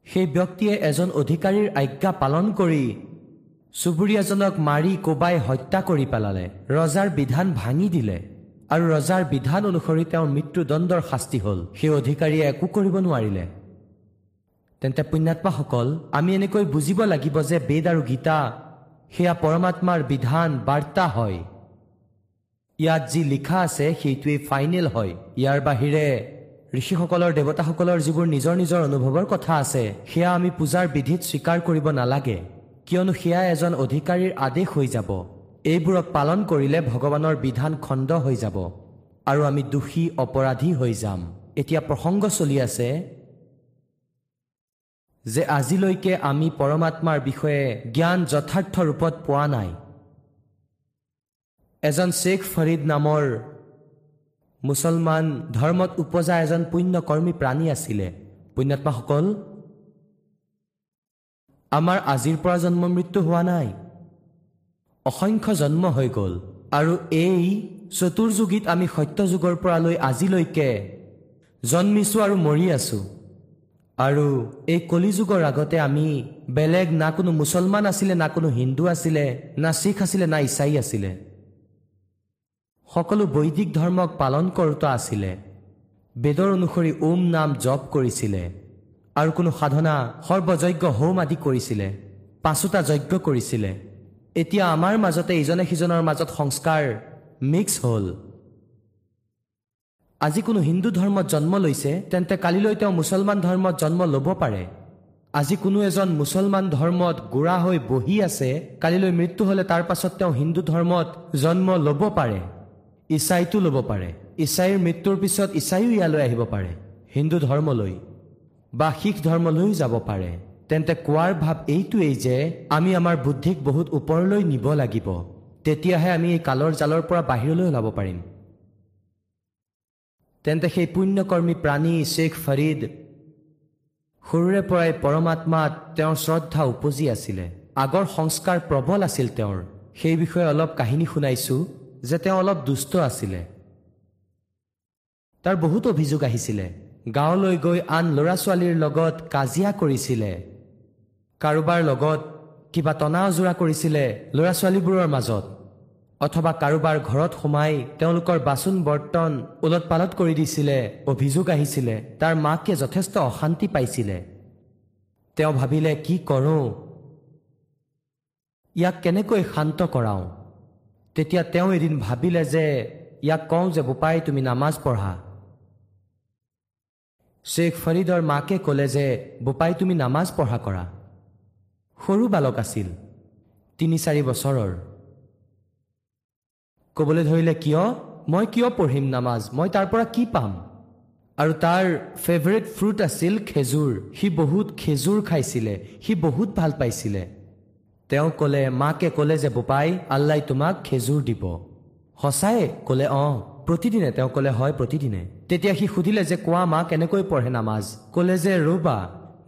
সেই ব্যক্তিয়ে এজন অধিকাৰীৰ আজ্ঞা পালন কৰি চুবুৰীয়াজনক মাৰি কোবাই হত্যা কৰি পেলালে। ৰজাৰ বিধান ভাঙি দিলে। আৰু ৰজাৰ বিধান অনুসৰি তেওঁৰ মৃত্যুদণ্ডৰ শাস্তি হ'ল। সেই অধিকাৰীয়ে একো কৰিব নোৱাৰিলে। তেন্তে পুণ্যাত্মাসকল আমি এনেকৈ বুজিব লাগিব যে বেদ আৰু গীতা সেয়া পৰমাত্মাৰ বিধান বাৰ্তা হয়। ইয়াত যি লিখা আছে সেইটোৱেই ফাইনেল হয়। ইয়াৰ বাহিৰে ঋষিসকলৰ দেৱতাসকলৰ যিবোৰ নিজৰ নিজৰ অনুভৱৰ কথা আছে সেয়া আমি পূজাৰ বিধিত স্বীকাৰ কৰিব নালাগে। কিয়নো সেয়া এজন অধিকাৰীৰ আদেশ হৈ যাব। এইবোৰক পালন কৰিলে ভগৱানৰ বিধান খণ্ড হৈ যাব আৰু আমি দোষী অপৰাধী হৈ যাম। এতিয়া প্ৰসংগ চলি আছে যে আজিলৈকে আমি পৰমাত্মাৰ বিষয়ে জ্ঞান যথাৰ্থ ৰূপত পোৱা নাই। এজন শ্বেখ ফৰিদ নামৰ মুছলমান ধৰ্মত উপজা এজন পুণ্যকৰ্মী প্ৰাণী আছিলে। পুণ্যাত্মাসকল আমাৰ আজিৰ পৰা জন্ম মৃত্যু হোৱা নাই। অসংখ্য জন্ম হৈ গ'ল। আৰু এই চতুৰ্যুগীত আমি সত্যযুগৰ পৰা লৈ আজিলৈকে জন্মিছোঁ আৰু মৰি আছোঁ। আৰু এই কলিযুগৰ আগতে আমি বেলেগ না কোনো মুছলমান আছিলে না কোনো হিন্দু আছিলে না শিখ আছিলে না ইছাই আছিলে। সকলো বৈদিক ধৰ্মক পালন কৰোতা আছিলে। বেদৰ অনুসৰি ওম নাম জপ কৰিছিলে। আৰু কোনো সাধনা সৰ্বযজ্ঞ হোম আদি কৰিছিলে পাঁচোটা যজ্ঞ কৰিছিলে। এতিয়া আমাৰ মাজতে ইজনে সিজনৰ মাজত সংস্কাৰ মিক্স হ'ল। আজি কোনো হিন্দু ধৰ্মত জন্ম লৈছে তেন্তে কালিলৈ তেওঁ মুছলমান ধৰ্মত জন্ম ল'ব পাৰে। আজি কোনো এজন মুছলমান ধৰ্মত গোড়া হৈ বহি আছে কালিলৈ মৃত্যু হ'লে তাৰ পাছত তেওঁ হিন্দু ধৰ্মত জন্ম ল'ব পাৰে। ইছাইটো ল'ব পাৰে। ইছাইৰ মৃত্যুৰ পিছত ইছাইও ইয়ালৈ আহিব পাৰে হিন্দু ধৰ্মলৈ। বা শিখ ধৰ্মলৈও যাব পাৰে। তেন্তে কোৱাৰ ভাৱ এইটোৱেই যে আমি আমাৰ বুদ্ধিক বহুত ওপৰলৈ নিব লাগিব। তেতিয়াহে আমি এই কালৰ জালৰ পৰা বাহিৰলৈ ওলাব পাৰিম। তেন্তে সেই পুণ্যকৰ্মী প্ৰাণী শ্বেখ ফৰিদ সৰুৰে পৰাই পৰমাত্মাত তেওঁৰ শ্ৰদ্ধা উপজি আছিলে। আগৰ সংস্কাৰ প্ৰবল আছিল তেওঁৰ। সেই বিষয়ে অলপ কাহিনী শুনাইছো যে তেওঁ অলপ দুষ্ট আছিলে। তাৰ বহুত অভিযোগ আহিছিলে। গাঁৱলৈ গৈ আন ল'ৰা ছোৱালীৰ লগত কাজিয়া কৰিছিলে। কাৰোবাৰ লগত কিবা টনা অজোৰা কৰিছিলে ল'ৰা ছোৱালীবোৰৰ মাজত। অথবা কাৰোবাৰ ঘৰত সোমাই তেওঁলোকৰ বাচন বৰ্তন ওলট পালট কৰি দিছিলে অভিযোগ আহিছিলে তাৰ মাকে যথেষ্ট অশান্তি পাইছিলে। তেওঁ ভাবিলে কি কৰোঁ? ইয়াক কেনেকৈ শান্ত কৰাওঁ? তেতিয়া তেওঁ এদিন ভাবিলে যে ইয়াক কওঁ যে বোপাই তুমি নামাজ পঢ়া। শ্বেখ ফৰিদৰ মাকে ক'লে যে বোপাই তুমি নামাজ পঢ়া কৰা। সৰু বালক আছিল তিনি চাৰি বছৰৰ। ক'বলৈ ধৰিলে কিয়? মই কিয় পঢ়িম নামাজ? মই তাৰ পৰা কি পাম? আৰু তাৰ ফেভৰেট ফ্ৰুট আছিল খেজুৰ। সি বহুত খেজুৰ খাইছিলে। সি বহুত ভাল পাইছিলে। তেওঁ ক'লে মাকে ক'লে যে বোপাই আল্লাই তোমাক খেজুৰ দিব। সঁচাই ক'লে অঁ। প্ৰতিদিনে তেওঁ ক'লে হয় প্ৰতিদিনে। তেতিয়া সি সুধিলে যে কোৱা মা কেনেকৈ পঢ়ে নামাজ? ক'লে যে ৰ'বা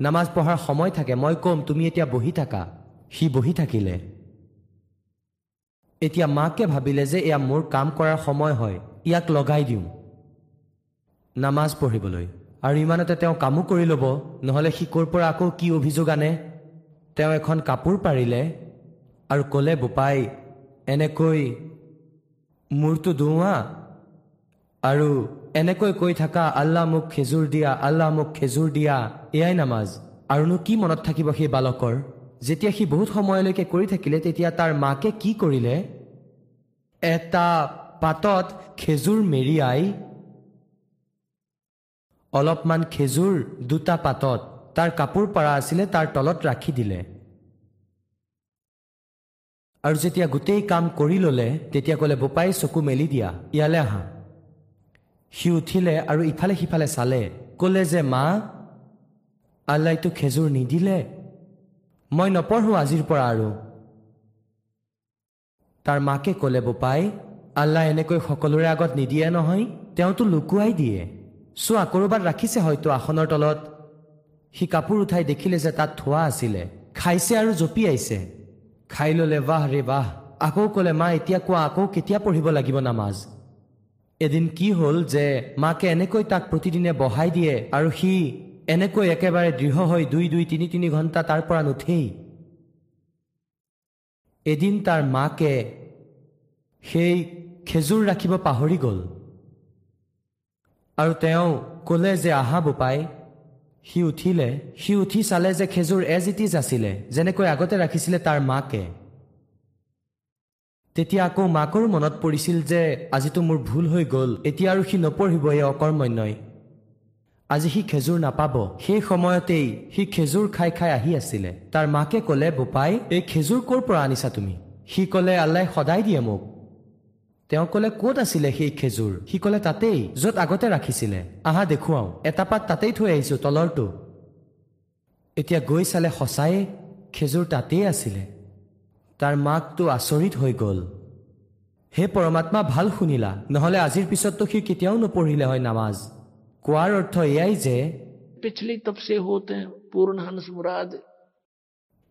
নামাজ পঢ়াৰ সময় থাকে মই ক'ম তুমি এতিয়া বহি থাকা। সি বহি থাকিলে। এতিয়া মাকে ভাবিলে যে এয়া মোৰ কাম কৰাৰ সময় হয় ইয়াক লগাই দিওঁ। নামাজ পঢ়িবলৈ। আৰু ইমানতে তেওঁ কামো কৰি ল'ব নহ'লে সি ক'ৰ পৰা আকৌ কি অভিযোগ আনে? তেওঁ এখন কাপোৰ পাৰিলে আৰু ক'লে বোপাই এনেকৈ মূৰটো ধুওৱা আৰু এনেকৈ কৈ থাকা আল্লাহ মোক খেজুৰ দিয়া আল্লাহ মোক খেজুৰ দিয়া এয়াই নামাজ। আৰুনো কি মনত থাকিব সেই বালকৰ? যেতিয়া সি বহুত সময়লৈকে কৰি থাকিলে তেতিয়া তাৰ মাকে কি কৰিলে? এটা পাতত খেজুৰ মেৰিয়াই অলপমান খেজুৰ দুটা পাতত তাৰ কাপোৰ পাৰা আছিলে তাৰ তলত ৰাখি দিলে। আৰু যেতিয়া গোটেই কাম কৰি ল'লে তেতিয়া ক'লে বোপাই চকু মেলি দিয়া ইয়ালৈ আহা। সি উঠিলে আৰু ইফালে সিফালে চালে ক'লে যে মা আল্লাইতো খেজুৰ নিদিলে। মই নপঢ়ো আজিৰ পৰা আৰু। তাৰ মাকে ক'লে বোপাই আল্লাহ এনেকৈ সকলোৰে আগত নিদিয়ে নহয় তেওঁতো লুকুৱাই দিয়ে। চোৱা ক'ৰবাত ৰাখিছে হয়তো আসনৰ তলত। সি কাপোৰ উঠাই দেখিলে যে তাত থোৱা আছিলে খাইছে আৰু জঁপিয়াইছে খাই ল'লে বাহ ৰে বাহ। আকৌ ক'লে মা এতিয়া কোৱা আকৌ কেতিয়া পঢ়িব লাগিব নামাজ? এদিন কি হ'ল যে মাকে এনেকৈ তাক প্ৰতিদিনে বহাই দিয়ে আৰু সি এনেকৈ একেবাৰে দৃঢ় হৈ দুই দুই তিনি তিনি ঘণ্টা তাৰ পৰা নুঠেই। এদিন তাৰ মাকে সেই খেজুৰ ৰাখিব পাহৰি গ'ল। আৰু তেওঁ ক'লে যে আহা বোপাই সি উঠিলে। সি উঠি চালে যে খেজুৰ এজ ইট ইজ আছিলে যেনেকৈ আগতে ৰাখিছিলে তাৰ মাকে। তেতিয়া আকৌ মাকৰো মনত পৰিছিল যে আজিতো মোৰ ভুল হৈ গ'ল এতিয়া আৰু সি নপঢ়িব এই অকৰ্মণ্যই। আজি সি খেজুৰ নাপাব। সেই সময়তেই সি খেজুৰ খাই খাই আহি আছিলে। তাৰ মাকে ক'লে বোপাই এই খেজুৰ ক'ৰ পৰা আনিছা তুমি? সি ক'লে আল্লাই সদায় দিয়ে মোক। তেওঁ ক'লে ক'ত আছিলে সেই খেজুৰ? সি ক'লে তাতেই য'ত আগতে ৰাখিছিলে। আহা দেখুৱাওঁ। এটা পাত তাতেই থৈ আহিছো তলৰটো। এতিয়া গৈ চালে সঁচায়ে খেজুৰ তাতেই আছিলে। তাৰ মাকটো আচৰিত হৈ গ'ল। হে পৰমাত্মা ভাল শুনিলা। নহ'লে আজিৰ পিছততো সি কেতিয়াও নপঢ়িলে হয় নামাজ। কোৱাৰ অৰ্থ এয়াই যে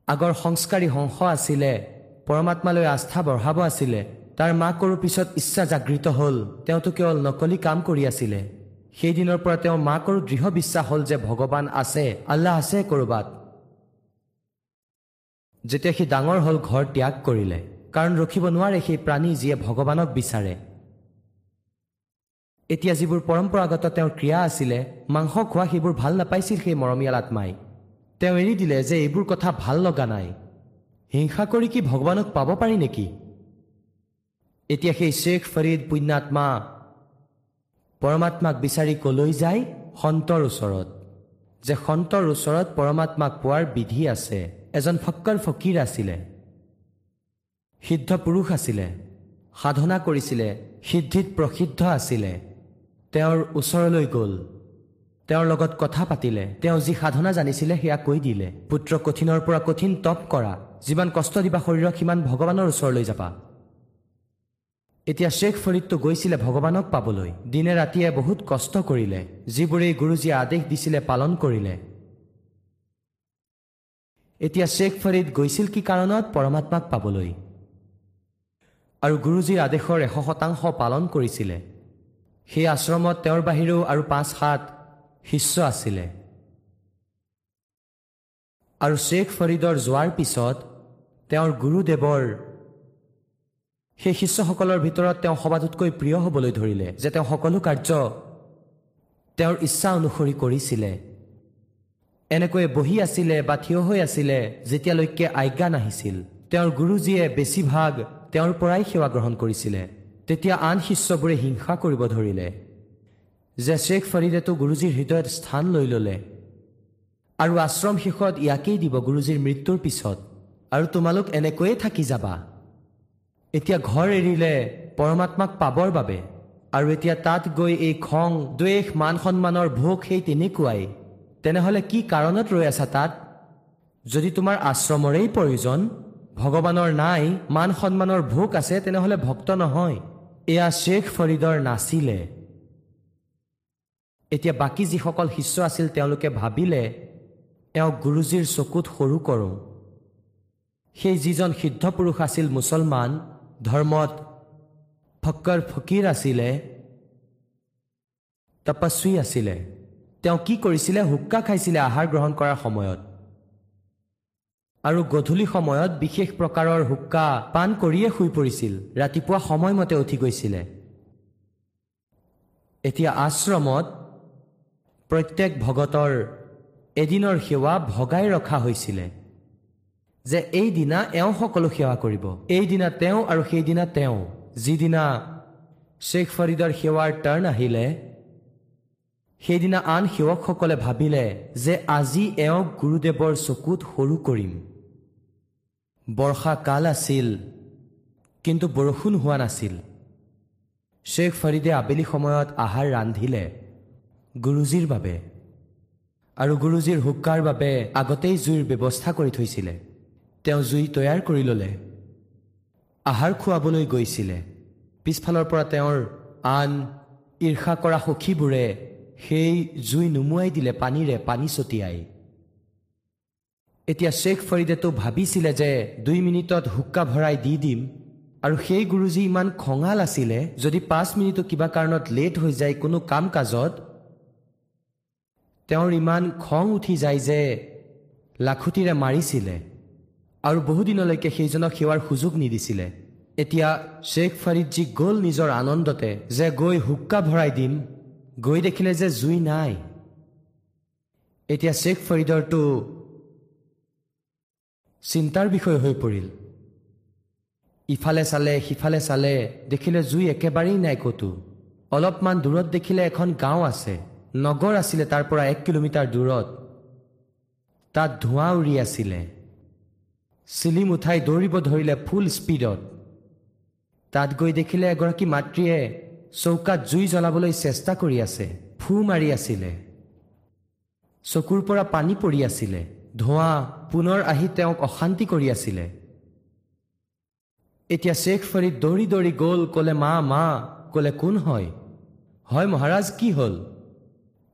আগৰ সংস্কাৰী হংস আছিলে পৰমাত্মালৈ আস্থা বঢ়াব আছিলে তাৰ মাকৰো পিছত ইচ্ছা জাগৃত হ'ল তেওঁতো কেৱল নকলি কাম কৰি আছিলে। সেইদিনৰ পৰা তেওঁ মাকৰো দৃঢ় বিশ্বাস হ'ল যে ভগৱান আছে আল্লাহ আছে ক'ৰবাত। যেতিয়া সি ডাঙৰ হ'ল ঘৰ ত্যাগ কৰিলে। কাৰণ ৰখিব নোৱাৰে সেই প্ৰাণী যিয়ে ভগৱানক বিচাৰে। এতিয়া যিবোৰ পৰম্পৰাগত তেওঁৰ ক্ৰিয়া আছিলে মাংস খোৱা সেইবোৰ ভাল নাপাইছিল সেই মৰমীয়াল আত্মাই। তেওঁ এৰি দিলে যে এইবোৰ কথা ভাল লগা নাই। হিংসা কৰি কি ভগৱানক পাব পাৰি নেকি? এতিয়া সেই শ্বেখ ফৰিদ পুণ্যাত্মা পৰমাত্মাক বিচাৰি কলৈ যায়? সন্তৰ ওচৰত। যে সন্তৰ ওচৰত পৰমাত্মাক পোৱাৰ বিধি আছে। এজন ফক্কৰ ফকীৰ আছিলে। সিদ্ধ পুৰুষ আছিলে। সাধনা কৰিছিলে। সিদ্ধিত প্ৰসিদ্ধ আছিলে। তেওঁৰ ওচৰলৈ গ'ল। তেওঁৰ লগত কথা পাতিলে। তেওঁ যি সাধনা জানিছিলে সেয়া কৈ দিলে। পুত্ৰ কঠিনৰ পৰা কঠিন তপ কৰা। যিমান কষ্ট দিবা শৰীৰক সিমান ভগৱানৰ ওচৰলৈ যাবা। এতিয়া শ্বেখ ফৰিদটো গৈছিলে ভগৱানক পাবলৈ। দিনে ৰাতিয়ে বহুত কষ্ট কৰিলে। যিবোৰেই গুৰুজীয়ে আদেশ দিছিলে পালন কৰিলে। এতিয়া শ্বেখ ফৰিদ গৈছিল কি কাৰণত পৰমাত্মাক পাবলৈ? আৰু গুৰুজীৰ আদেশৰ এশ শতাংশ পালন কৰিছিলে। সেই আশ্ৰমত তেওঁৰ বাহিৰেও আৰু পাঁচ সাত শিষ্য আছিলে। আৰু শ্বেখ ফৰিদৰ যোৱাৰ পিছত তেওঁৰ গুৰুদেৱৰ সেই শিষ্যসকলৰ ভিতৰত তেওঁ সবাতোতকৈ প্ৰিয় হ'বলৈ ধৰিলে যে তেওঁ সকলো কাৰ্য তেওঁৰ ইচ্ছা অনুসৰি কৰিছিলে। এনেকৈয়ে বহি আছিলে বা থিয় হৈ আছিলে যেতিয়ালৈকে আজ্ঞা নাহিছিল। তেওঁৰ গুৰুজীয়ে বেছিভাগ তেওঁৰ পৰাই সেৱা গ্ৰহণ কৰিছিলে। তেতিয়া আন শিষ্যবোৰে হিংসা কৰিব ধৰিলে যে শ্বেখ ফৰিদেতো গুৰুজীৰ হৃদয়ত স্থান লৈ ল'লে। আৰু আশ্ৰম শেষত ইয়াকেই দিব গুৰুজীৰ মৃত্যুৰ পিছত। আৰু তোমালোক এনেকৈয়ে থাকি যাবা। এতিয়া ঘৰ এৰিলে পৰমাত্মাক পাবৰ বাবে। আৰু এতিয়া তাত গৈ এই খং দ্বেষ মান সন্মানৰ ভোগ সেই তেনেকুৱাই। তেনেহ'লে কি কাৰণত ৰৈ আছা তাত? যদি তোমাৰ আশ্ৰমৰেই প্ৰয়োজন ভগৱানৰ নাই মান সন্মানৰ ভোগ আছে তেনেহ'লে ভক্ত নহয়। এয়া শ্বেখ ফৰিদৰ নাছিলে। এতিয়া বাকী যিসকল শিষ্য আছিল তেওঁলোকে ভাবিলে এওঁক গুৰুজীৰ চকুত সৰু কৰোঁ। সেই যিজন সিদ্ধ পুৰুষ আছিল মুছলমান ধৰ্মত ফক্কৰ ফকীৰ আছিলে তপস্বী আছিলে। তেওঁ কি কৰিছিলে? হুক্কা খাইছিলে আহাৰ গ্ৰহণ কৰাৰ সময়ত। আৰু গধূলি সময়ত বিশেষ প্ৰকাৰৰ হুক্কা পাণ কৰিয়ে শুই পৰিছিল। ৰাতিপুৱা সময়মতে উঠি গৈছিলে। এতিয়া আশ্ৰমত প্ৰত্যেক ভগতৰ এদিনৰ সেৱা ভগাই ৰখা হৈছিলে যে এইদিনা এওঁ সকলো সেৱা কৰিব। এইদিনা তেওঁ আৰু সেইদিনা তেওঁ। যিদিনা শ্বেখ ফৰিদৰ সেৱাৰ টাৰ্ণ আহিলে সেইদিনা আন সেৱকসকলে ভাবিলে যে আজি এওঁক গুৰুদেৱৰ চকুত সৰু কৰিম। বৰ্ষাকাল আছিল কিন্তু বৰষুণ হোৱা নাছিল। শ্বেখ ফৰিদে আবেলি সময়ত আহাৰ ৰান্ধিলে গুৰুজীৰ বাবে আৰু গুৰুজীৰ হুক্কাৰ বাবে আগতেই জুইৰ ব্যৱস্থা কৰি থৈছিলে। তেওঁ জুই তৈয়াৰ কৰি ল'লে আহাৰ খুৱাবলৈ গৈছিলে। পিছফালৰ পৰা তেওঁৰ আন ঈৰ্ষা কৰা সখীবোৰে সেই জুই নুমুৱাই দিলে পানীৰে পানী ছটিয়াই। এতিয়া শ্বেখ ফৰিদেতো ভাবিছিলে যে দুই মিনিটত হুক্কা ভৰাই দি দিম আৰু সেই গুৰুজী ইমান খঙাল আছিলে যদি পাঁচ মিনিটো কিবা কাৰণত লেট হৈ যায় কোনো কাম কাজত তেওঁৰ ইমান খং উঠি যায় যে লাখুটিৰে মাৰিছিলে আৰু বহুদিনলৈকে সেইজনক সেৱাৰ সুযোগ নিদিছিলে। এতিয়া শ্বেখ ফৰিদজী গ'ল নিজৰ আনন্দতে যে গৈ হুক্কা ভৰাই দিম। গৈ দেখিলে যে জুই নাই। এতিয়া শ্বেখ ফৰিদৰটো চিন্তাৰ বিষয় হৈ পৰিল। ইফালে চালে সিফালে চালে দেখিলে জুই একেবাৰেই নাই ক'তো। অলপমান দূৰত দেখিলে এখন গাঁও আছে। নগৰ আছিলে তাৰ পৰা এক কিলোমিটাৰ দূৰত। তাত ধোঁৱা উৰি আছিলে। চিলিম উঠাই দৌৰিব ধৰিলে ফুল স্পীডত। তাত গৈ দেখিলে এগৰাকী মাতৃয়ে চৌকাত জুই জ্বলাবলৈ চেষ্টা কৰি আছে ফু মাৰি আছিলে। চকুৰ পৰা পানী পৰি আছিলে ধোঁৱা পুনৰ আহি তেওঁক অশান্তি কৰি আছিলে। এতিয়া শ্বেখ ফৰিদ দৌৰি দৌৰি গ'ল ক'লে মা মা ক'লে কোন হয়? হয় মহাৰাজ কি হ'ল?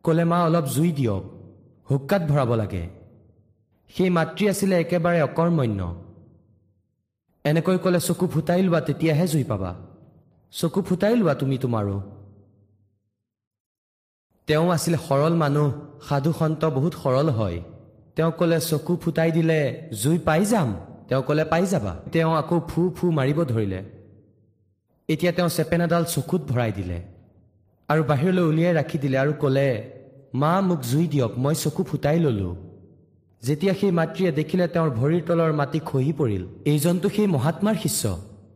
ক'লে মা অলপ জুই দিয়ক হুক্কাত ভৰাব লাগে। সেই মাতৃ আছিলে একেবাৰে অকৰ্মণ্য। এনেকৈ ক'লে চকু ফুটাই লোৱা তেতিয়াহে জুই পাবা। চকু ফুটাই লোৱা তুমি তোমাৰো। তেওঁ আছিলে সৰল মানুহ সাধু সন্ত বহুত সৰল হয়। তেওঁ ক'লে চকু ফুটাই দিলে জুই পাই যাম। তেওঁ ক'লে পাই যাবা। তেওঁ আকৌ ফু ফু মাৰিব ধৰিলে। এতিয়া তেওঁ চেপেনাডাল চকুত ভৰাই দিলে আৰু বাহিৰলৈ উলিয়াই ৰাখি দিলে আৰু ক'লে মা মোক জুই দিয়ক মই চকু ফুটাই ল'লোঁ। যেতিয়া সেই মাতৃয়ে দেখিলে তেওঁৰ ভৰিৰ তলৰ মাটি খহি পৰিল। এইজনটো সেই মহাত্মাৰ শিষ্য।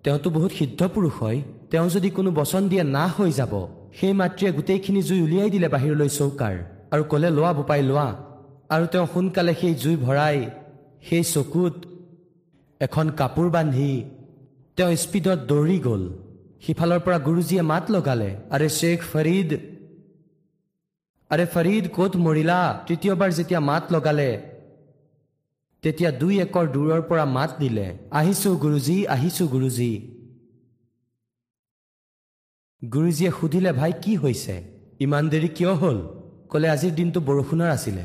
তেওঁতো বহুত সিদ্ধ পুৰুষ হয়। তেওঁ যদি কোনো বচন দিয়ে নাশ হৈ যাব সেই মাতৃয়ে গোটেইখিনি জুই উলিয়াই দিলে বাহিৰলৈ চৌকাৰ আৰু ক'লে লোৱা বোপাই লোৱা। আৰু তেওঁ সোনকালে সেই জুই ভৰাই সেই চকুত এখন কাপোৰ বান্ধি তেওঁ স্পীডত দৌৰি গ'ল। সিফালৰ পৰা গুৰুজীয়ে মাত লগালে আৰে শ্বেখ ফৰিদ আৰে ফৰিদ ক'ত মৰিলা? তৃতীয়বাৰ যেতিয়া মাত লগালে তেতিয়া দুই একৰ দূৰৰ পৰা মাত দিলে আহিছো গুৰুজী আহিছো গুৰুজী। গুৰুজীয়ে সুধিলে ভাই কি হৈছে? ইমান দেৰি কিয় হ'ল? ক'লে আজিৰ দিনটো বৰষুণৰ আছিলে।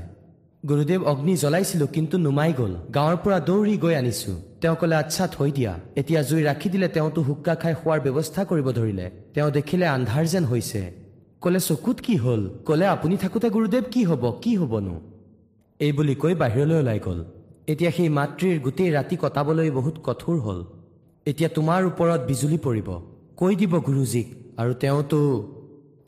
গুৰুদেৱ অগ্নি জ্বলাইছিলো কিন্তু নুমাই গ'ল। গাঁৱৰ পৰা দৌৰি গৈ আনিছো। তেওঁ ক'লে আচ্ছা থৈ দিয়া। এতিয়া জুই ৰাখি দিলে তেওঁতো হুক্কা খাই খোৱাৰ ব্যৱস্থা কৰিব ধৰিলে। তেওঁ দেখিলে আন্ধাৰ যেন হৈছে। ক'লে চকুত কি হ'ল? ক'লে আপুনি থাকোঁতে গুৰুদেৱ কি হ'ব? কি হ'বনো? এই বুলি কৈ বাহিৰলৈ ওলাই গ'ল। এতিয়া সেই মাতৃৰ গোটেই ৰাতি কটাবলৈ বহুত কঠোৰ হ'ল। এতিয়া তোমাৰ ওপৰত বিজুলী পৰিব। কৈ দিব গুৰুজীক। আৰু তেওঁতো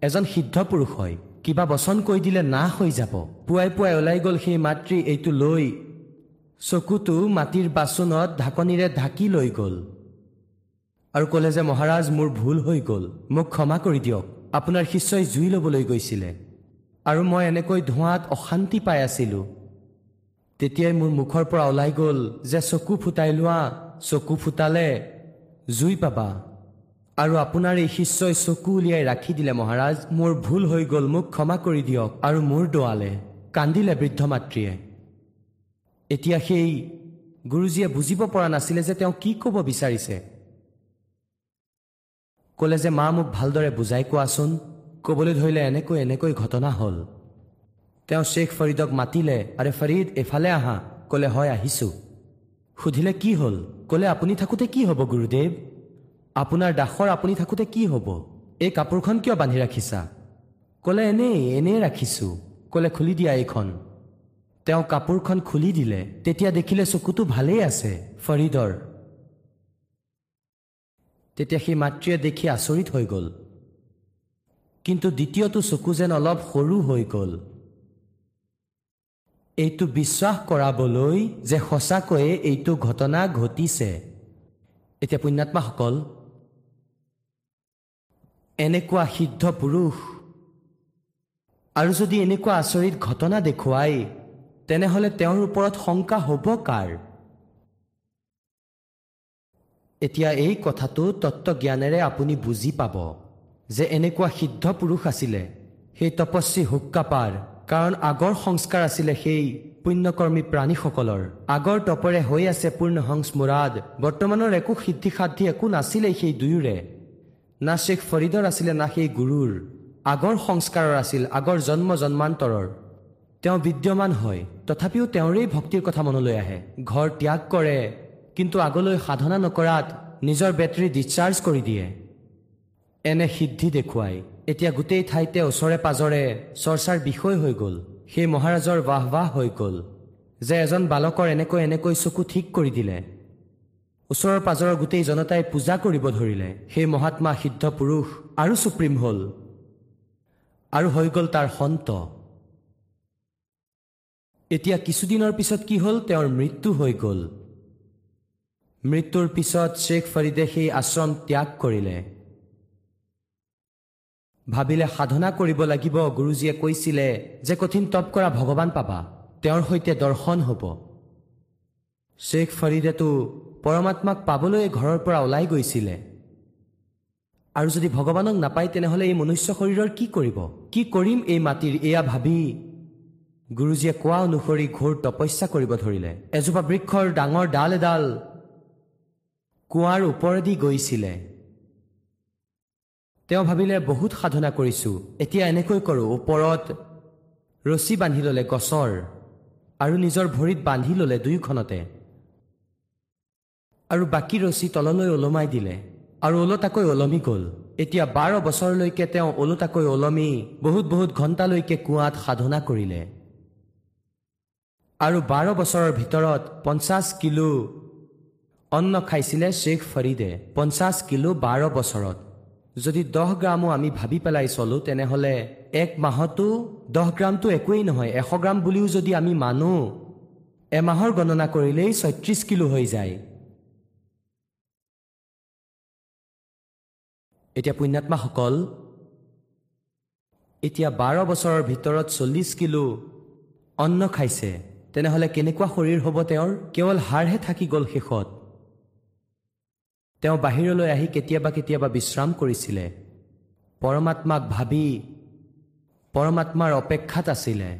এজন সিদ্ধ পুৰুষ হয়। কিবা বচন কৈ দিলে নাশ হৈ যাব। পুৱাই পুৱাই ওলাই গ'ল সেই মাতৃ এইটো লৈ চকুটো মাটিৰ বাচনত ঢাকনিৰে ঢাকি লৈ গ'ল। আৰু ক'লে যে মহাৰাজ মোৰ ভুল হৈ গ'ল। মোক ক্ষমা কৰি দিয়ক। আপোনাৰ শিষ্যই জুই ল'বলৈ গৈছিলে। আৰু মই এনেকৈ ধোঁৱাত অশান্তি পাই আছিলোঁ। তেতিয়াই মোৰ মুখৰ পৰা ওলাই গ'ল যে চকু ফুটাই লোৱা চকু ফুটালে জুই পাবা। আৰু আপোনাৰ এই শিষ্যই চকু উলিয়াই ৰাখি দিলে মহাৰাজ মোৰ ভুল হৈ গ'ল মোক ক্ষমা কৰি দিয়ক আৰু মোৰ দোৱালে কান্দিলে বৃদ্ধ মাতৃয়ে। এতিয়া সেই গুৰুজীয়ে বুজিব পৰা নাছিলে যে তেওঁ কি ক'ব বিচাৰিছে। ক'লে যে মা মোক ভালদৰে বুজাই কোৱাচোন ক'বলৈ ধৰিলে এনেকৈ এনেকৈ ঘটনা হ'ল। তেওঁ শ্বেখ ফৰিদক মাতিলে আৰে ফৰিদ এফালে আহা ক'লে হয় আহিছোঁ। সুধিলে কি হ'ল? ক'লে আপুনি থাকোঁতে কি হ'ব গুৰুদেৱ? আপোনাৰ দাসৰ আপুনি থাকোঁতে কি হ'ব? এই কাপোৰখন কিয় বান্ধি ৰাখিছা? ক'লে এনেই এনেই ৰাখিছোঁ। ক'লে খুলি দিয়া এইখন। তেওঁ কাপোৰখন খুলি দিলে তেতিয়া দেখিলে চকুটো ভালেই আছে। ফৰিদৰ। তেতিয়া সেই মাতৃয়ে দেখি আচৰিত হৈ গ'ল। কিন্তু দ্বিতীয়টো চকু যেন অলপ সৰু হৈ গ'ল। এইটো বিশ্বাস কৰাবলৈ যে সঁচাকৈয়ে এইটো ঘটনা ঘটিছে। এতিয়া পুণ্যাত্মাসকল এনেকুৱা সিদ্ধ পুৰুষ। আৰু যদি এনেকুৱা আচৰিত ঘটনা দেখুৱাই তেনেহ'লে তেওঁৰ ওপৰত শংকা হ'ব কাৰ? এতিয়া এই কথাটো তত্ত্বজ্ঞানেৰে আপুনি বুজি পাব যে এনেকুৱা সিদ্ধ পুৰুষ আছিলে। সেই তপস্বী হুক্কাপাৰ কাৰণ আগৰ সংস্কাৰ আছিলে সেই পুণ্যকৰ্মী প্ৰাণীসকলৰ। আগৰ তপৰে হৈ আছে পূৰ্ণ হংস মুৰাদ। বৰ্তমানৰ একো সিদ্ধি সাদ্ধি একো নাছিলেই সেই দুয়োৰে। না শ্বেখ ফৰিদৰ আছিলে না সেই গুৰুৰ। আগৰ সংস্কাৰৰ আছিল আগৰ জন্ম জন্মান্তৰৰ। তেওঁ বিদ্যমান হয় তথাপিও তেওঁৰেই ভক্তিৰ কথা মনলৈ আহে। ঘৰ ত্যাগ কৰে কিন্তু আগলৈ সাধনা নকৰাত নিজৰ বেটেৰী ডিছচাৰ্জ কৰি দিয়ে। এনে সিদ্ধি দেখুৱাই এতিয়া গোটেই ঠাইতে ওচৰে পাজৰে চৰ্চাৰ বিষয় হৈ গ'ল সেই মহাৰাজৰ বাহ বাহ হৈ গ'ল যে এজন বালকৰ এনেকৈ এনেকৈ চকু ঠিক কৰি দিলে। ওচৰৰ পাজৰৰ গোটেই জনতাই পূজা কৰিব ধৰিলে। সেই মহাত্মা সিদ্ধ পুৰুষ আৰু চুপ্ৰিম হ'ল। আৰু হৈ গ'ল তাৰ সন্ত। এতিয়া কিছুদিনৰ পিছত কি হ'ল? তেওঁৰ মৃত্যু হৈ গ'ল। মৃত্যুৰ পিছত শ্বেখ ফৰিদে সেই আশ্ৰম ত্যাগ কৰিলে। ভাবিলে সাধনা কৰিব লাগিব। গুৰুজীয়ে কৈছিলে যে কঠিন তপ কৰা ভগৱান পাবা। তেওঁৰ সৈতে দৰ্শন হ'ব। শ্বেখ ফৰিদেতো পৰমাত্মাক পাবলৈ ঘৰৰ পৰা ওলাই গৈছিলে। আৰু যদি ভগৱানক নাপায় তেনেহ'লে এই মনুষ্য শৰীৰৰ কি কৰিব? কি কৰিম এই মাটিৰ? এয়া ভাবি গুৰুজীয়ে কোৱা অনুসৰি ঘোৰ তপস্যা কৰিব ধৰিলে। এজোপা বৃক্ষৰ ডাঙৰ ডাল এডাল কুঁৱাৰ ওপৰেদি গৈছিলে। তেওঁ ভাবিলে বহুত সাধনা কৰিছোঁ। এতিয়া এনেকৈ কৰোঁ। ওপৰত ৰছী বান্ধি ল'লে গছৰ আৰু নিজৰ ভৰিত বান্ধি ল'লে দুয়োখনতে। আৰু বাকী ৰছী তললৈ ওলমাই দিলে। আৰু ওলোটাকৈ ওলমি গ'ল। এতিয়া বাৰ বছৰলৈকে তেওঁ ওলোটাকৈ ওলমি বহুত বহুত ঘণ্টালৈকে কুঁৱাত সাধনা কৰিলে। আৰু বাৰ বছৰৰ ভিতৰত পঞ্চাছ কিলো অন্ন খাইছিলে শ্বেখ ফৰিদে। পঞ্চাছ কিলো বাৰ বছৰত। যদি দহ গ্ৰামো আমি ভাবি পেলাই চলো তেনেহ'লে এক মাহতো দহ গ্ৰামটো একোৱেই নহয় এশ গ্ৰাম বুলিও যদি আমি মানো এমাহৰ গণনা কৰিলেই ছয়ত্ৰিছ কিলো হৈ যায়। এতিয়া পুণ্যাত্মাসকল এতিয়া বাৰ বছৰৰ ভিতৰত চল্লিছ কিলো অন্ন খাইছে তেনেহ'লে কেনেকুৱা শৰীৰ হ'ব তেওঁৰ? কেৱল হাড়হে থাকি গ'ল শেষত। তেওঁ বাহিৰলৈ আহি কেতিয়াবা কেতিয়াবা বিশ্ৰাম কৰিছিলে। পৰমাত্মাক ভাবি পৰমাত্মাৰ অপেক্ষাত আছিলে।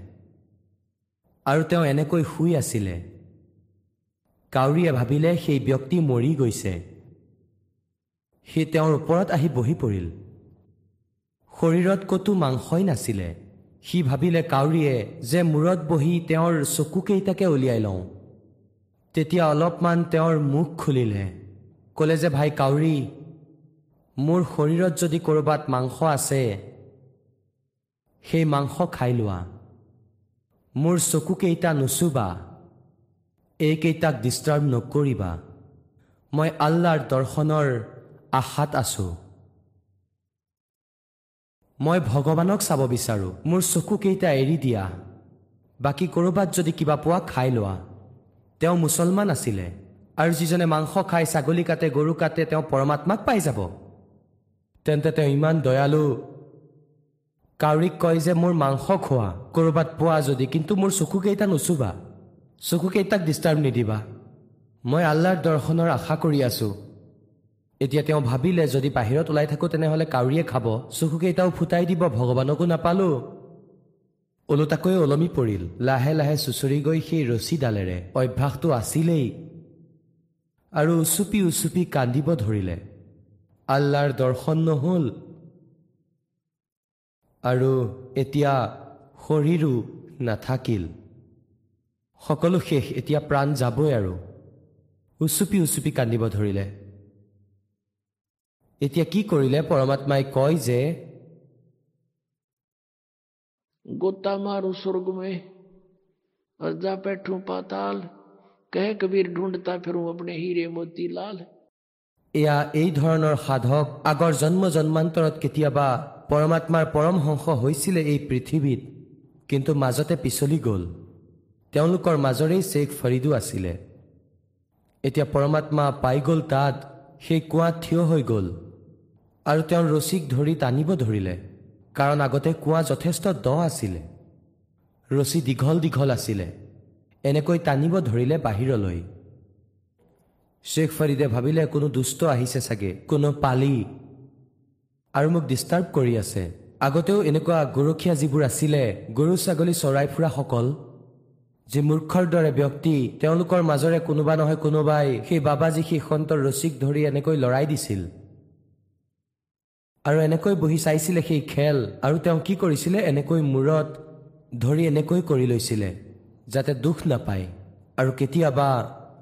আৰু তেওঁ এনেকৈ শুই আছিলে। কাউৰীয়ে ভাবিলে সেই ব্যক্তি মৰি গৈছে। সি তেওঁৰ ওপৰত আহি বহি পৰিল। শৰীৰত ক'তো মাংসই নাছিলে। সি ভাবিলে কাউৰীয়ে যে মূৰত বহি তেওঁৰ চকুকেইটাকে উলিয়াই লওঁ। তেতিয়া অলপমান তেওঁৰ মুখ খুলিলে। ক'লে যে ভাই কাউৰী মোৰ শৰীৰত যদি ক'ৰবাত মাংস আছে সেই মাংস খাই লোৱা। মোৰ চকুকেইটা নুচুবা। এইকেইটাক ডিষ্টাৰ্ব নকৰিবা। মই আল্লাৰ দৰ্শনৰ আশাত আছোঁ। মই ভগৱানক চাব বিচাৰোঁ মোৰ চকুকেইটা এৰি দিয়া। বাকী ক'ৰবাত যদি কিবা পোৱা খাই লোৱা। তেওঁ মুছলমান আছিলে আৰু যিজনে মাংস খায় ছাগলী কাটে গৰু কাটে তেওঁ পৰমাত্মাক পাই যাব। তেন্তে তেওঁ ইমান দয়ালু। কাউৰীক কয় যে মোৰ মাংস খোৱা ক'ৰবাত পোৱা যদি কিন্তু মোৰ চকুকেইটা নুচুবা। চকুকেইটাক ডিষ্টাৰ্ব নিদিবা। মই আল্লাৰ দৰ্শনৰ আশা কৰি আছোঁ। এতিয়া তেওঁ ভাবিলে যদি বাহিৰত ওলাই থাকোঁ তেনেহ'লে কাউৰীয়ে খাব। চকুকেইটাও ফুটাই দিব ভগৱানকো নাপালোঁ। ওলোটাকৈ ওলমি পৰিল। লাহে লাহে চুচৰি গৈ সেই ৰছীডালেৰে। অভ্যাসটো আছিলেই। আৰু উচুপি উচুপি কান্দিব ধৰিলে। আল্লাৰ দৰ্শন নহ'ল। আৰু এতিয়া শৰীৰো নাথাকিল। সকলো শেষ। এতিয়া প্ৰাণ যাবই আৰু। উচুপি উচুপি কান্দিব ধৰিলে। এতিয়া কি কৰিলে পৰমাত্মাই কয় যে गोता मारू स्वर्ग में और जा बैठूं पाताल कह कबीर ढूंढता फिरूं अपने हीरे मोती लाल এয়া এই ধৰণৰ সাধক আগৰ জন্ম জন্মান্তৰত কেতিয়াবা পৰমাত্মাৰ পৰমহংস হৈছিলে এই পৃথিৱীত কিন্তু মাজতে পিছলি গ'ল তেওঁলোকৰ মাজৰেই শ্বেখ ফৰিদো আছিলে এতিয়া পৰমাত্মা পাই গ'ল তাত সেই কুঁৱাত থিয় হৈ গ'ল আৰু তেওঁৰ ৰছীক ধৰি টানিব ধৰিলে কাৰণ আগতে কুঁৱা যথেষ্ট দ আছিলে। ৰছী দীঘল দীঘল আছিলে এনেকৈ টানিব ধৰিলে বাহিৰলৈ। শ্বেখ ফৰিদে ভাবিলে কোনো দুষ্ট আহিছে চাগে কোনো পালি। আৰু মোক ডিষ্টাৰ্ব কৰি আছে। আগতেও এনেকুৱা গৰখীয়া যিবোৰ আছিলে গৰু ছাগলী চৰাই ফুৰাসকল যি মূৰ্খৰ দৰে ব্যক্তি তেওঁলোকৰ মাজৰে কোনোবা নহয় কোনোবাই সেই বাবাজী সেই সন্তৰ ৰছীক ধৰি এনেকৈ লৰাই দিছিল। আৰু এনেকৈ বহি চাইছিলে সেই খেল আৰু তেওঁ কি কৰিছিলে এনেকৈ মূৰত ধৰি এনেকৈ কৰি লৈছিলে যাতে দুখ নাপায়। আৰু কেতিয়াবা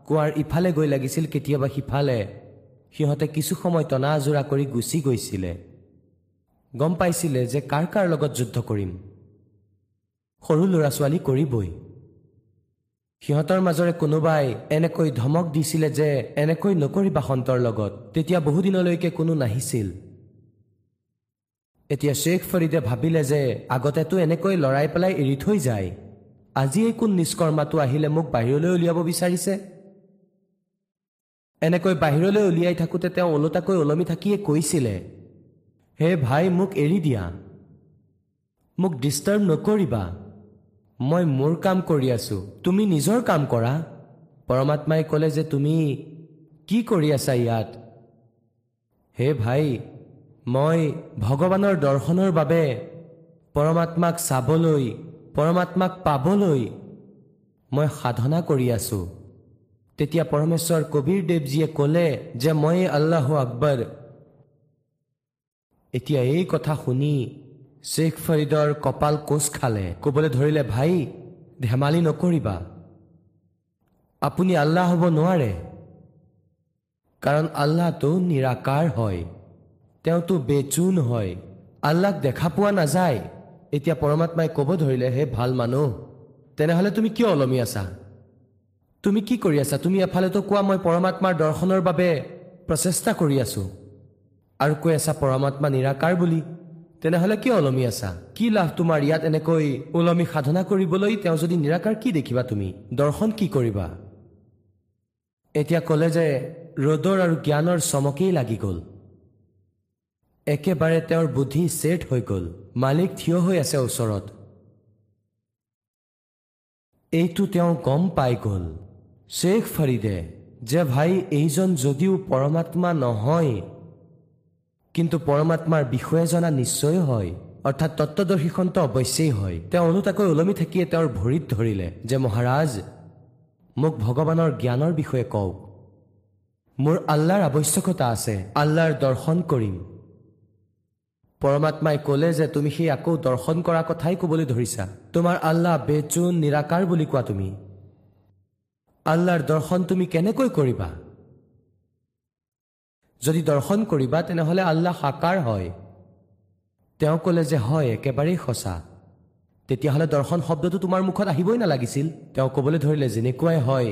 কুঁৱাৰ ইফালে গৈ লাগিছিল কেতিয়াবা সিফালে। সিহঁতে কিছু সময় টনা আজোৰা কৰি গুচি গৈছিলে। গম পাইছিলে যে কাৰ কাৰ লগত যুদ্ধ কৰিম। সৰু ল'ৰা ছোৱালী কৰিবই। সিহঁতৰ মাজৰে কোনোবাই এনেকৈ ধমক দিছিলে যে এনেকৈ নকৰিবা সন্তৰ লগত। তেতিয়া বহুদিনলৈকে কোনো নাহিছিল। এতিয়া শ্বেখ ফৰিদে ভাবিলে যে আগতেতো এনেকৈ লৰাই পেলাই এৰি থৈ যায়। আজি এই কোন নিষ্কৰ্মাটো আহিলে মোক বাহিৰলৈ উলিয়াব বিচাৰিছে? এনেকৈ বাহিৰলৈ উলিয়াই থাকোঁতে তেওঁ ওলোটাকৈ ওলমি থাকিয়ে কৈছিলে হে ভাই মোক এৰি দিয়া। মোক ডিষ্টাৰ্ব নকৰিবা। মই মোৰ কাম কৰি আছো। তুমি নিজৰ কাম কৰা। পৰমাত্মাই ক'লে যে তুমি কি কৰি আছা ইয়াত? হে ভাই মই ভগৱানৰ দৰ্শনৰ বাবে পৰমাত্মাক চাবলৈ পৰমাত্মাক পাবলৈ মই সাধনা কৰি আছো। তেতিয়া পৰমেশ্বৰ কবীৰ দেৱজীয়ে ক'লে যে মই আল্লাহ আকবৰ। এতিয়া এই কথা শুনি শ্বেখ ফৰিদৰ কপাল কোচ খালে। ক'বলৈ ধৰিলে ভাই ধেমালি নকৰিবা। আপুনি আল্লাহ হ'ব নোৱাৰে। কাৰণ আল্লাহটো নিৰাকাৰ হয়। তেওঁতো বেচুন হয়। আল্লাহক দেখা পোৱা নাযায়। এতিয়া পৰমাত্মাই ক'ব ধৰিলে হে ভাল মানুহ তেনেহ'লে তুমি কিয় ওলমি আছা? তুমি কি কৰি আছা? তুমি এফালেতো কোৱা মই পৰমাত্মাৰ দৰ্শনৰ বাবে প্ৰচেষ্টা কৰি আছো। আৰু কৈ আছা পৰমাত্মা নিৰাকাৰ বুলি তেনেহ'লে কিয় ওলমি আছা? কি লাভ তোমাৰ ইয়াত এনেকৈ ওলমি সাধনা কৰিবলৈ? তেওঁ যদি নিৰাকাৰ কি দেখিবা তুমি? দৰ্শন কি কৰিবা? এতিয়া ক'লে যে ৰ'দৰ আৰু জ্ঞানৰ চমকেই লাগি গ'ল। একেবাৰে তেওঁৰ বুদ্ধি ছেট হৈ গ'ল। মালিক থিয় হৈ আছে ওচৰত। এইটো তেওঁ গম পাই গ'ল। শ্বেখ ফাৰিদে যে ভাই এইজন যদিও পৰমাত্মা নহয় কিন্তু পৰমাত্মাৰ বিষয়ে জনা নিশ্চয় হয় অৰ্থাৎ তত্বদৰ্শীখনটো অৱশ্যেই হয়। তেওঁ ওলোটাকৈ ওলমি থাকিয়ে তেওঁৰ ভৰিত ধৰিলে যে মহাৰাজ মোক ভগৱানৰ জ্ঞানৰ বিষয়ে কওক। মোৰ আল্লাৰ আৱশ্যকতা আছে আল্লাৰ দৰ্শন কৰিম। পৰমাত্মাই ক'লে যে তুমি সেই আকৌ দৰ্শন কৰা কথাই ক'বলৈ ধৰিছা। তোমাৰ আল্লাহ বেচুন নিৰাকাৰ বুলি কোৱা তুমি। আল্লাৰ দৰ্শন তুমি কেনেকৈ কৰিবা? যদি দৰ্শন কৰিবা তেনেহ'লে আল্লাহ সাকাৰ হয়। তেওঁ ক'লে যে হয় একেবাৰেই সঁচা। তেতিয়াহ'লে দৰ্শন শব্দটো তোমাৰ মুখত আহিবই নালাগিছিল। তেওঁ ক'বলৈ ধৰিলে যেনেকুৱাই হয়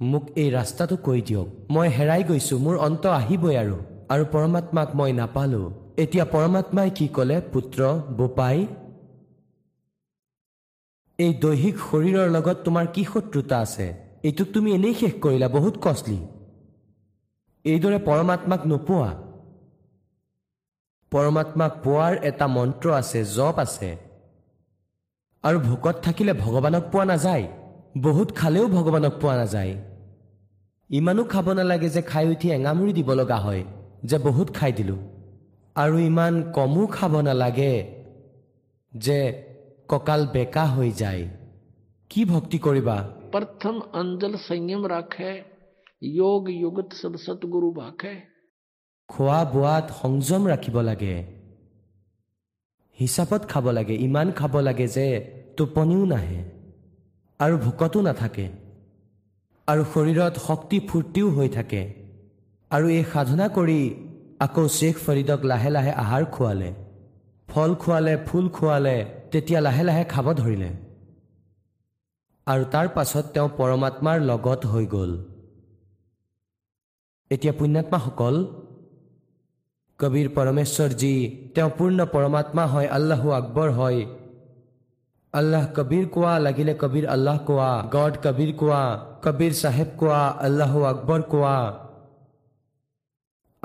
মোক এই ৰাস্তাটো কৈ দিয়ক। মই হেৰাই গৈছোঁ মোৰ অন্ত আহিবই আৰু। আৰু পৰমাত্মাক মই নাপালোঁ। এতিয়া পৰমাত্মাই কি ক'লে পুত্ৰ বোপাই? এই দৈহিক শৰীৰৰ লগত তোমাৰ কি শত্ৰুতা আছে? এইটোক তুমি এনেই শেষ কৰিলা বহুত কষ্টলি। এইদৰে পৰমাত্মাক নোপোৱা। পৰমাত্মাক পোৱাৰ এটা মন্ত্ৰ আছে জপ আছে। আৰু ভোকত থাকিলে ভগৱানক পোৱা নাযায়। বহুত খালেও ভগৱানক পোৱা নাযায়। ইমানো খাব নালাগে যে খাই উঠি এঙামুৰি দিব লগা হয় যে বহুত খাই দিলোঁ। আৰু ইমান কমো খাব নালাগে যে কঁকাল বেকা হৈ যায়। কি ভক্তি কৰিবা? প্ৰথম অঞ্জল সংযম ৰাখে যোগ যুগত সব সতগুৰু ভাষে খোৱা বোৱাত সংযম ৰাখিব লাগে। হিচাপত খাব লাগে ইমান খাব লাগে যে টোপনিও নাহে আৰু ভোকতো নাথাকে। আৰু শৰীৰত শক্তি ফূৰ্তিও হৈ থাকে। আৰু এই সাধনা কৰি আকৌ শ্বেখ ফৰিদক লাহে লাহে আহাৰ খোৱালে ফল খোৱালে ফুল খোৱালে তেতিয়া লাহে লাহে খাব ধৰিলে। আৰু তাৰ পাছত তেওঁ পৰমাত্মাৰ লগত হৈ গ'ল। এতিয়া পুণ্যাত্মাসকল কবীৰ পৰমেশ্বৰজী তেওঁ পূৰ্ণ পৰমাত্মা হয় আল্লাহু আকবৰ হয়। আল্লাহ কবীৰ কোৱা লাগিলে কবীৰ আল্লাহ কোৱা গড কবীৰ কোৱা কবীৰ চাহেব কোৱা আল্লাহু আকবৰ কোৱা।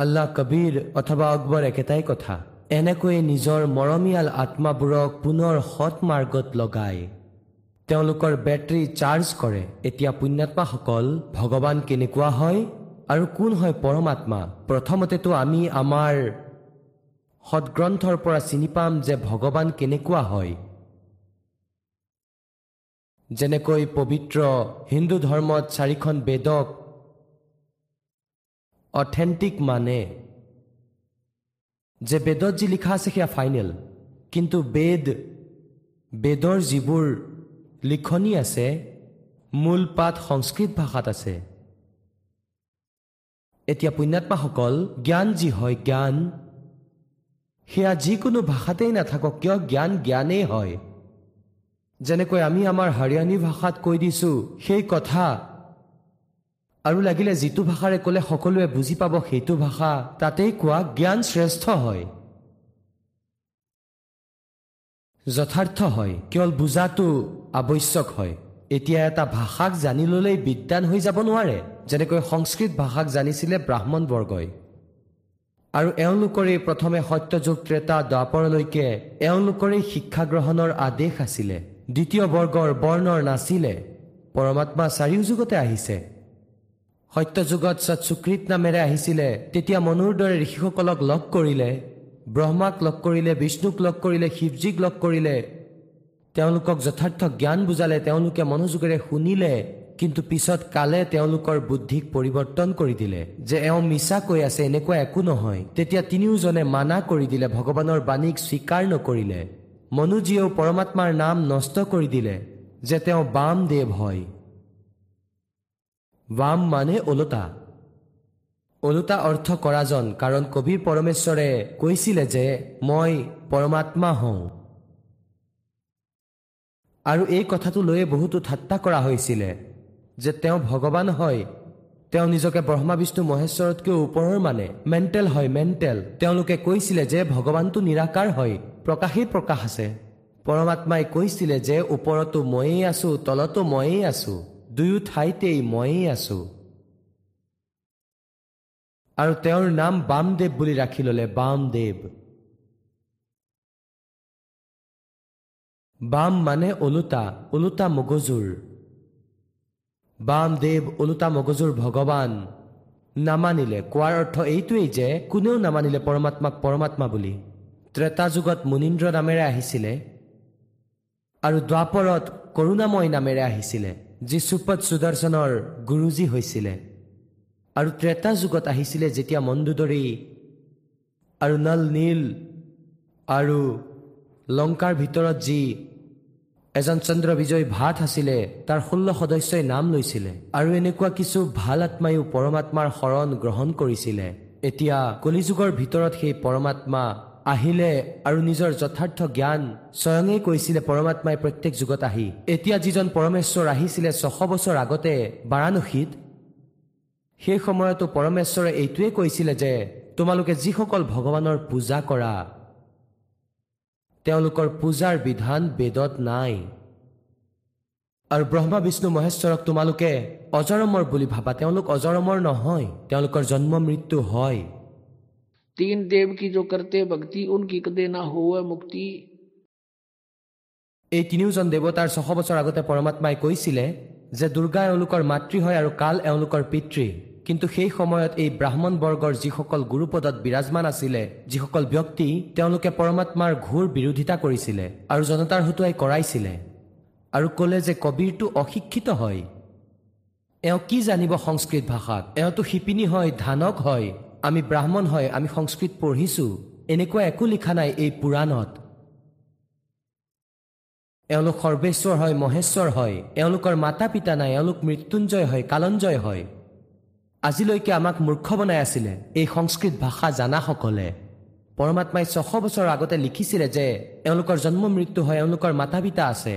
আল্লাহ কবীৰ অথবা আকবৰ একেটাই কথা। এনেকৈয়ে নিজৰ মৰমীয়াল আত্মাবোৰক পুনৰ সৎ মাৰ্গত লগায় তেওঁলোকৰ বেটাৰী চাৰ্জ কৰে। এতিয়া পুণ্যাত্মাসকল ভগৱান কেনেকুৱা হয় আৰু কোন হয় পৰমাত্মা? প্ৰথমতেতো আমি আমাৰ সৎগ্ৰন্থৰ পৰা চিনি পাম যে ভগৱান কেনেকুৱা হয়। যেনেকৈ পবিত্ৰ হিন্দু ধৰ্মত চাৰিখন বেদক অথেণ্টিক মানে। যে বেদত যি লিখা আছে সেয়া ফাইনেল কিন্তু বেদ বেদৰ যিবোৰ লিখনি আছে মূল পাঠ সংস্কৃত ভাষাত আছে। এতিয়া পুণ্যাত্মাসকল জ্ঞান যি হয় জ্ঞান সেয়া যিকোনো ভাষাতেই নাথাকক কিয় জ্ঞান জ্ঞানেই হয়। যেনেকৈ আমি আমাৰ হাৰিয়ানী ভাষাত কৈ দিছোঁ সেই কথা আৰু লাগিলে যিটো ভাষাৰে ক'লে সকলোৱে বুজি পাব সেইটো ভাষা তাতেই কোৱা জ্ঞান শ্ৰেষ্ঠ হয়। যথাৰ্থ হয় কেৱল বুজাটো আৱশ্যক হয়। এতিয়া এটা ভাষাক জানি ল'লেই বিদ্যান হৈ যাব নোৱাৰে যেনেকৈ সংস্কৃত ভাষাক জানিছিলে ব্ৰাহ্মণ বৰ্গই। আৰু এওঁলোকৰেই প্ৰথমে সত্যযুগ ত্ৰেতা দ্বাপৰলৈকে এওঁলোকৰেই শিক্ষা গ্ৰহণৰ আদেশ আছিলে। দ্বিতীয় বৰ্গৰ বৰ্ণৰ নাছিলে। পৰমাত্মা চাৰিও যুগতে আহিছে। সত্যযুগত সৎসুকৃত নামেৰে আহিছিলে। তেতিয়া মনুৰ দৰে ঋষিসকলক লগ কৰিলে ব্ৰহ্মাক লগ কৰিলে বিষ্ণুক লগ কৰিলে শিৱজীক লগ কৰিলে। তেওঁলোকক যথাৰ্থ জ্ঞান বুজালে তেওঁলোকে মনোযোগেৰে শুনিলে কিন্তু পিছত কালে তেওঁলোকৰ বুদ্ধিক পৰিৱৰ্তন কৰি দিলে। যে এওঁ মিছা কৈ আছে এনেকুৱা একো নহয়। তেতিয়া তিনিওজনে মানা কৰি দিলে ভগৱানৰ বাণীক স্বীকাৰ নকৰিলে। মনুজীয়েও পৰমাত্মাৰ নাম নষ্ট কৰি দিলে যে তেওঁ বাম দেৱ হয়। বাম মানে ওলোটা ওলোটা অৰ্থ কৰাজন কাৰণ কবিৰ পৰমেশ্বৰে কৈছিলে যে মই পৰমাত্মা হওঁ। আৰু এই কথাটো লৈয়ে বহুতো ঠাট্টা কৰা হৈছিলে যে তেওঁ ভগৱান হয়। তেওঁ নিজকে ব্ৰহ্মা বিষ্ণু মহেশ্বৰতকৈ ওপৰৰ মানে মেণ্টেল হয় মেণ্টেল তেওঁলোকে কৈছিলে যে ভগৱানটো নিৰাকাৰ হয় প্ৰকাশেই প্ৰকাশ আছে। পৰমাত্মাই কৈছিলে যে ওপৰতো ময়েই আছো তলতো ময়েই আছো। দুয়ো ঠাইতেই ময়েই আছো। আৰু তেওঁৰ নাম বামদেৱ বুলি ৰাখি ললে বামদেৱ। বাম মানে ওলোটা ওলোটা মগজুৰ। বামদেৱ ওলোটা মগজুৰ ভগৱান। নামানিলে কোৱাৰ অৰ্থ এইটোৱেই যে কোনেও নামানিলে পৰমাত্মাক পৰমাত্মা বুলি। ত্ৰেতা যুগত মুনীন্দ্ৰ নামেৰে আহিছিলে আৰু দ্বাপৰত কৰুণাময় নামেৰে আহিছিলে। যি সুপত সুদৰ্শনৰ গুৰুজী হৈছিলে আৰু ত্ৰেতা যুগত আহিছিলে যেতিয়া মন্দুদৰী আৰু নল নীল আৰু লংকাৰ ভিতৰত যি এজন চন্দ্ৰ বিজয় ভাট আছিলে তাৰ ষোল্ল সদস্যই নাম লৈছিলে। আৰু এনেকুৱা কিছু ভাল আত্মায়ো পৰমাত্মাৰ শৰণ গ্ৰহণ কৰিছিলে। এতিয়া কলিযুগৰ ভিতৰত সেই পৰমাত্মা আহিলে আৰু নিজৰ যথাৰ্থ জ্ঞান স্বয়ঙেই কৈছিলে পৰমাত্মাই প্ৰত্যেক যুগত আহি। এতিয়া যিজন পৰমেশ্বৰ আহিছিলে ছশ বছৰ আগতে বাৰাণসীত সেই সময়তো পৰমেশ্বৰে এইটোৱে কৈছিলে যে তোমালোকে যিসকল ভগৱানৰ পূজা কৰা তেওঁলোকৰ পূজাৰ বিধান বেদত নাই। আৰু ব্ৰহ্মা বিষ্ণু মহেশ্বৰক তোমালোকে অজৰমৰ বুলি ভাবা। তেওঁলোক অজৰমৰ নহয় তেওঁলোকৰ জন্ম মৃত্যু হয়। तीन देव की जो करते भक्ति उनकी कदे ना होवे मुक्ति এই তিনিওজন দেৱতাৰ ছশ বছৰ আগতে পৰমাত্মাই কৈছিলে যে দুৰ্গা এওঁলোকৰ মাতৃ হয় আৰু কাল এওঁলোকৰ পিতৃ কিন্তু সেই সময়ত এই ব্ৰাহ্মণ বৰ্গৰ যিসকল গুৰুপদত বিৰাজমান আছিলে যিসকল ব্যক্তি তেওঁলোকে পৰমাত্মাৰ ঘোৰ বিৰোধিতা কৰিছিলে আৰু জনতাৰ হতুৱাই কৰাইছিলে আৰু ক'লে যে কবিৰটো অশিক্ষিত হয় এওঁ কি জানিব সংস্কৃত ভাষাত এওঁতো শিপিনী হয় ধানক হয় আমি ব্ৰাহ্মণ হয় আমি সংস্কৃত পঢ়িছো এনেকুৱা একো লিখা নাই এই পুৰাণত। এওঁলোক সৰ্বেশ্বৰ হয় মহেশ্বৰ হয় এওঁলোকৰ মাতা পিতা নাই এওঁলোক মৃত্যুঞ্জয় হয় কালঞ্জয় হয়। আজিলৈকে আমাক মূৰ্খ বনাই আছিলে এই সংস্কৃত ভাষা জানাসকলে। পৰমাত্মাই ছশ বছৰ আগতে লিখিছিলে যে এওঁলোকৰ জন্ম মৃত্যু হয় এওঁলোকৰ মাতা পিতা আছে।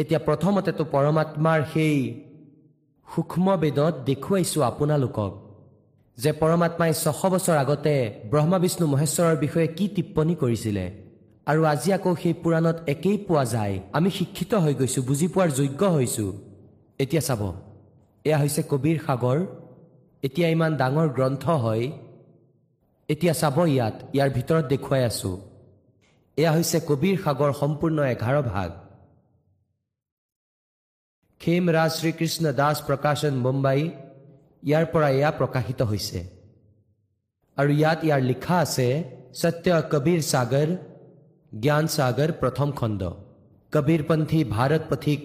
এতিয়া প্ৰথমতেতো পৰমাত্মাৰ সেই সূক্ষ্ম বেদত দেখুৱাইছো আপোনালোকক। যে পৰমাত্মাই ছশ বছৰ আগতে ব্ৰহ্মা বিষ্ণু মহেশ্বৰৰ বিষয়ে কি টিপ্পনী কৰিছিলে আৰু আজি আকৌ সেই পুৰাণত একেই পোৱা যায় আমি শিক্ষিত হৈ গৈছো বুজি পোৱাৰ যোগ্য হৈছো। এতিয়া চাব এয়া হৈছে কবিৰ সাগৰ এতিয়া ইমান ডাঙৰ গ্ৰন্থ হয় এতিয়া চাব ইয়াত ইয়াৰ ভিতৰত দেখুৱাই আছো। এয়া হৈছে কবিৰ সাগৰ সম্পূৰ্ণ এঘাৰ ভাগ। খেম ৰাজ শ্ৰীকৃষ্ণ দাস প্ৰকাশন মুম্বাই। ইয়াৰ পৰা এয়া প্ৰকাশিত হৈছে। আৰু ইয়াত ইয়াৰ লিখা আছে সত্য কবিৰ সাগৰ জ্ঞান সাগৰ প্ৰথম খণ্ড। কবিৰপন্থী ভাৰত পথিক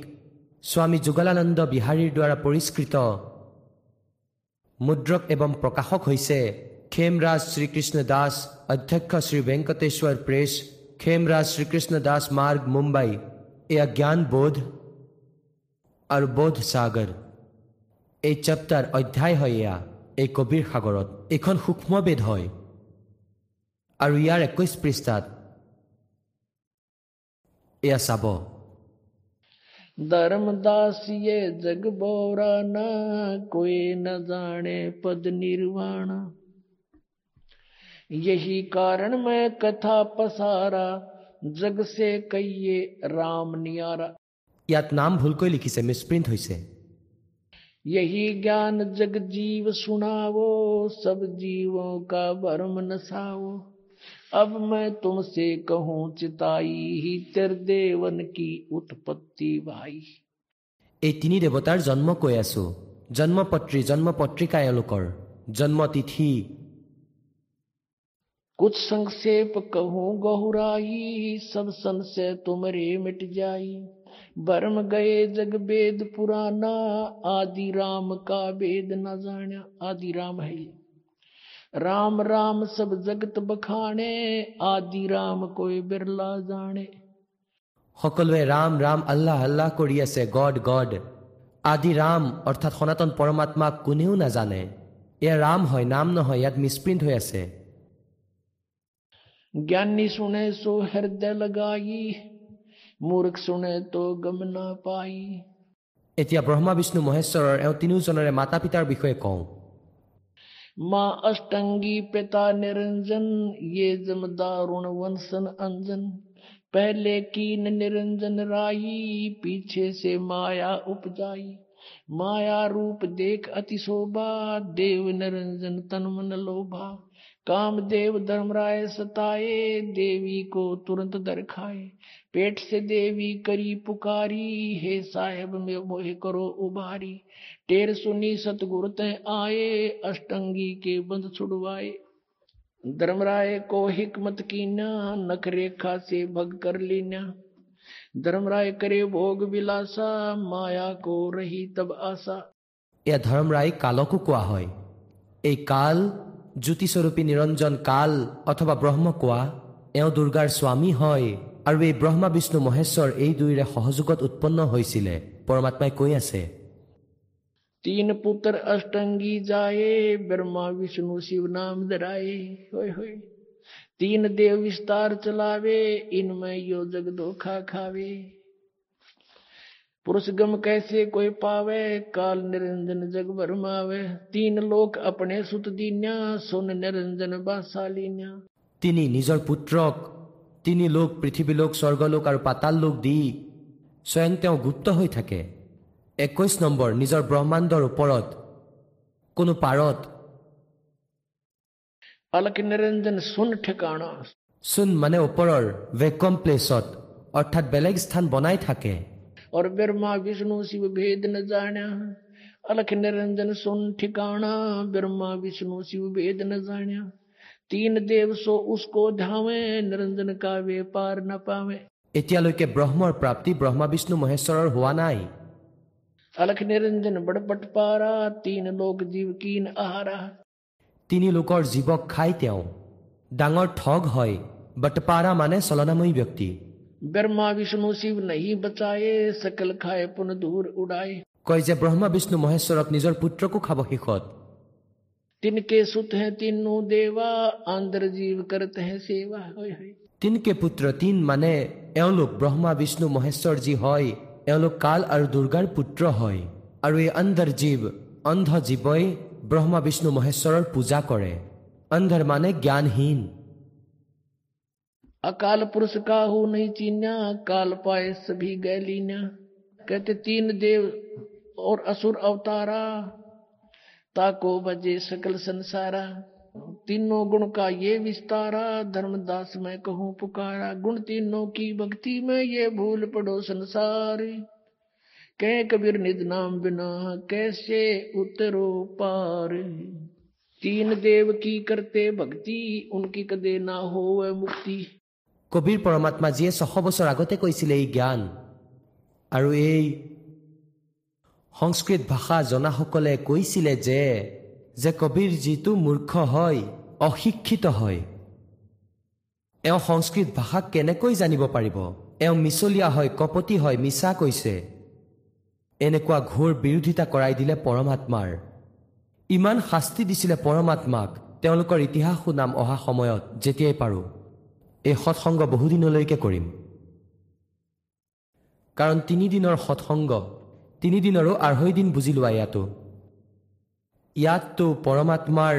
স্বামী যুগলানন্দ বিহাৰীৰ দ্বাৰা পৰিষ্কৃত। মুদ্ৰক এবং প্ৰকাশক হৈছে খেমৰাজ শ্ৰীকৃষ্ণ দাস অধ্যক্ষ শ্ৰী ভেংকটেশ্বৰ প্ৰেছ খেমৰাজ শ্ৰীকৃষ্ণ দাস মাৰ্গ মুম্বাই। এয়া জ্ঞান বোধ আৰু বোধ সাগৰ। এই চেপ্টাৰ অধ্যায় হয় এয়া এই কবিৰ সাগৰত এইখন সূক্ষ্মবেদ হয় আৰু ইয়াৰ একৈশ পৃষ্ঠাত এয়া চাব धर्मदास ये जग बोरा न कोई न जाने पद निर्वाण यही कारण मैं कथा पसारा जग से कहिए राम नियारा ইয়াত নাম ভুলকৈ লিখিছে মিছপ্ৰিণ্ট হৈছে यही ज्ञान जग जीव सुनावो सब जीवों का भरम नसावो अब मैं तुमसे कहूँ चिताई ही देवन की उत्पत्ति भाई এই তিনি দেৱতাৰ জন্ম কৈ আছো জন্মপত্ৰী জন্মপত্ৰিকা এওঁলোকৰ জন্ম তিথি कुछ संक्षेप कहूँ गहुराई सब संशय तुमरे मिट जाई भरम गए जग वेद पुराना आदि राम का वेद न जाना आदि राम है ये। राम राम सब जगत बखाने आदि राम कोई बिरला जाने সকলোৱে ৰাম ৰাম আল্লাহ আল্লাহ কৰি আছে গড গড আদি ৰাম অৰ্থাৎ সনাতন পৰমাত্মাক কোনেও নাজানে এয়া ৰাম হয় নাম নহয় ইয়াত মিছপ্ৰিণ্ট হৈ আছে ज्ञानी सुने सो हृदय लगाई मूर्ख सुने तो गम न पाई এতিয়া ব্ৰহ্মা বিষ্ণু মহেশ্বৰৰ এওঁ তিনিওজনৰে মাতা পিতাৰ বিষয়ে কওঁ माँ अष्टंगी पिता निरंजन ये जमदारुण वंशन अंजन पहले कीन निरंजन राई पीछे से माया उपजाई माया रूप देख अति शोभा देव निरंजन तन मन लोभा काम देव धर्मराय सताए देवी को तुरंत दर खाए पेट से देवी करी पुकारी हे साहेब में मोह करो उबारी टेर सुनी सतगुरु तय आए अष्टंगी के बंद छुड़वाए धर्मराय को हिकमत कीना नख रेखा से भग कर लीना धर्मराय करे भोग विलासा माया को रही तब आशा এয়া ধৰ্মৰাই কালকো কোৱা হয় এই কাল জ্যোতিস্বৰূপী নিৰঞ্জন কাল অথবা ব্ৰহ্ম কোৱা এওঁ দুৰ্গাৰ স্বামী হয় আৰু এই ব্ৰহ্মা বিষ্ণু মহেশ্বৰ এই দুয়োৰে সহযোগত উৎপন্ন হৈছিলে পৰমাত্মাই কৈ আছে तीन पुत्र अष्टंगी जाए ब्रह्मा विष्णु शिव नाम धराए होय होय तीन देव विस्तार चलावे इनमें यो जग धोखा खावे पुरुष गम कैसे कोई पावे काल निरंजन जग भरमावे तीन लोक अपने सुत दीन्या सुन निरंजन बासालीन्या তিনি নিজৰ পুত্ৰক তিনি লোক পৃথিৱীলোক স্বৰ্গলোক আৰু পাতাল লোক দি স্বয়ং তেওঁ গুপ্ত হৈ থাকে। একৈছ নম্বৰ নিজৰ ব্ৰহ্মাণ্ডৰ ওপৰত কোনো পাৰত চুন মানে ওপৰৰ ভেকম প্লেচত অৰ্থাৎ বেলেগ স্থান বনাই থাকে। অলখ নিৰঞ্জন চুন ঠিকাণা ব্ৰহ্মা বিষ্ণু শিৱ বেদ নজাণা सुन ठिकाना ब्रह्मा विष्णु शिव भेद न जाना तीन देव सो उसको ध्यावे निरंजन का वे पार न पावे এতিয়ালৈকে ব্ৰহ্মৰ প্ৰাপ্তি ব্ৰহ্মা বিষ্ণু মহেশ্বৰৰ হোৱা নাই अलख निरंजन बड़पट पारा तीन लोक जीव कीन आहारा তিনি লোকৰ জীৱক খাই তেওঁ ডাঙৰ ঠগ হয় বটপাৰা মানে চলনাময়ী ব্যক্তি ब्रह्मा विष्णु शिव नहीं बचाए सकल खाए पुन दूर उड़ाए কয় যে ব্ৰহ্মা বিষ্ণু মহেশ্বৰক নিজৰ পুত্ৰকো খাব শেষত तिनके सुत हैं तीनों देवा आंदर जीव करते हैं सेवा होय होय তিনকে পুত্ৰ তিন মানে এওঁলোক ব্ৰহ্মা বিষ্ণু মহেশ্বৰ যি হয় এওঁলোক কাল আৰু দুৰ্গাৰ পুত্ৰ হয় আৰু এই অন্ধৰ জীৱ অন্ধ জীৱই ব্ৰহ্মা বিষ্ণু মহেশ্বৰৰ পূজা কৰে অন্ধৰ মানে জ্ঞানহীন अकाल पुरुष का हो नहीं चीन्या काल पाए सभी गैलीना कहते तीन देव और असुर अवतारा ताको बजे सकल संसारा तीनों गुण का ये विस्तारा धर्मदास मैं कहूँ पुकारा गुण तीनों की भक्ति में ये भूल पड़ो संसार कह कबीर निज नाम बिना कैसे उतरो पार तीन देव की करते भक्ति उनकी कदे ना हो मुक्ति কবিৰ পৰমাত্মা যিয়ে ছশ বছৰ আগতে কৈছিলে এই জ্ঞান আৰু এই সংস্কৃত ভাষা জনাসকলে কৈছিলে যে যে কবিৰ যিটো মূৰ্খ হয় অশিক্ষিত হয়। এওঁ সংস্কৃত ভাষা কেনেকৈ জানিব পাৰিব? এওঁ মিছলীয়া হয় কপটী হয় মিছা কৈছে। এনেকুৱা ঘোৰ বিৰোধিতা কৰাই দিলে পৰমাত্মাৰ। ইমান শাস্তি দিছিলে পৰমাত্মাক। তেওঁলোকৰ ইতিহাস শুনাম অহা সময়ত যেতিয়াই পাৰোঁ। এই সৎসংগ বহুদিনলৈকে কৰিম। কাৰণ তিনিদিনৰ সৎসংগ তিনিদিনৰো আঢ়ৈ দিন বুজি লোৱা ইয়াতো। ইয়াততো পৰমাত্মাৰ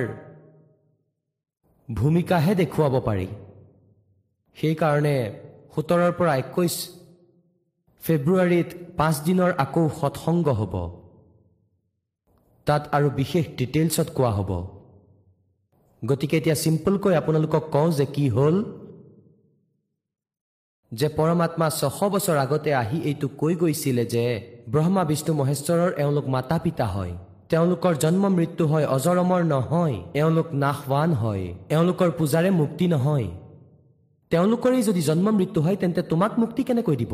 ভূমিকাহে দেখুৱাব পাৰি। সেইকাৰণে সোতৰৰ পৰা একৈছ ফেব্ৰুৱাৰীত পাঁচদিনৰ আকৌ সৎসংগ হ'ব। তাত আৰু বিশেষ ডিটেইলছত কোৱা হ'ব। গতিকে এতিয়া চিম্পলকৈ আপোনালোকক কওঁ যে কি হ'ল? যে পৰমাত্মা ছশ বছৰ আগতে আহি এইটো কৈ গৈছিলে যে ব্ৰহ্মা বিষ্ণু মহেশ্বৰৰ এওঁলোক মাতা পিতা হয়। তেওঁলোকৰ জন্ম মৃত্যু হয় অজৰমৰ নহয়। এওঁলোক নাশৱান হয়। এওঁলোকৰ পূজাৰে মুক্তি নহয়। তেওঁলোকৰেই যদি জন্ম মৃত্যু হয় তেন্তে তোমাক মুক্তি কেনেকৈ দিব?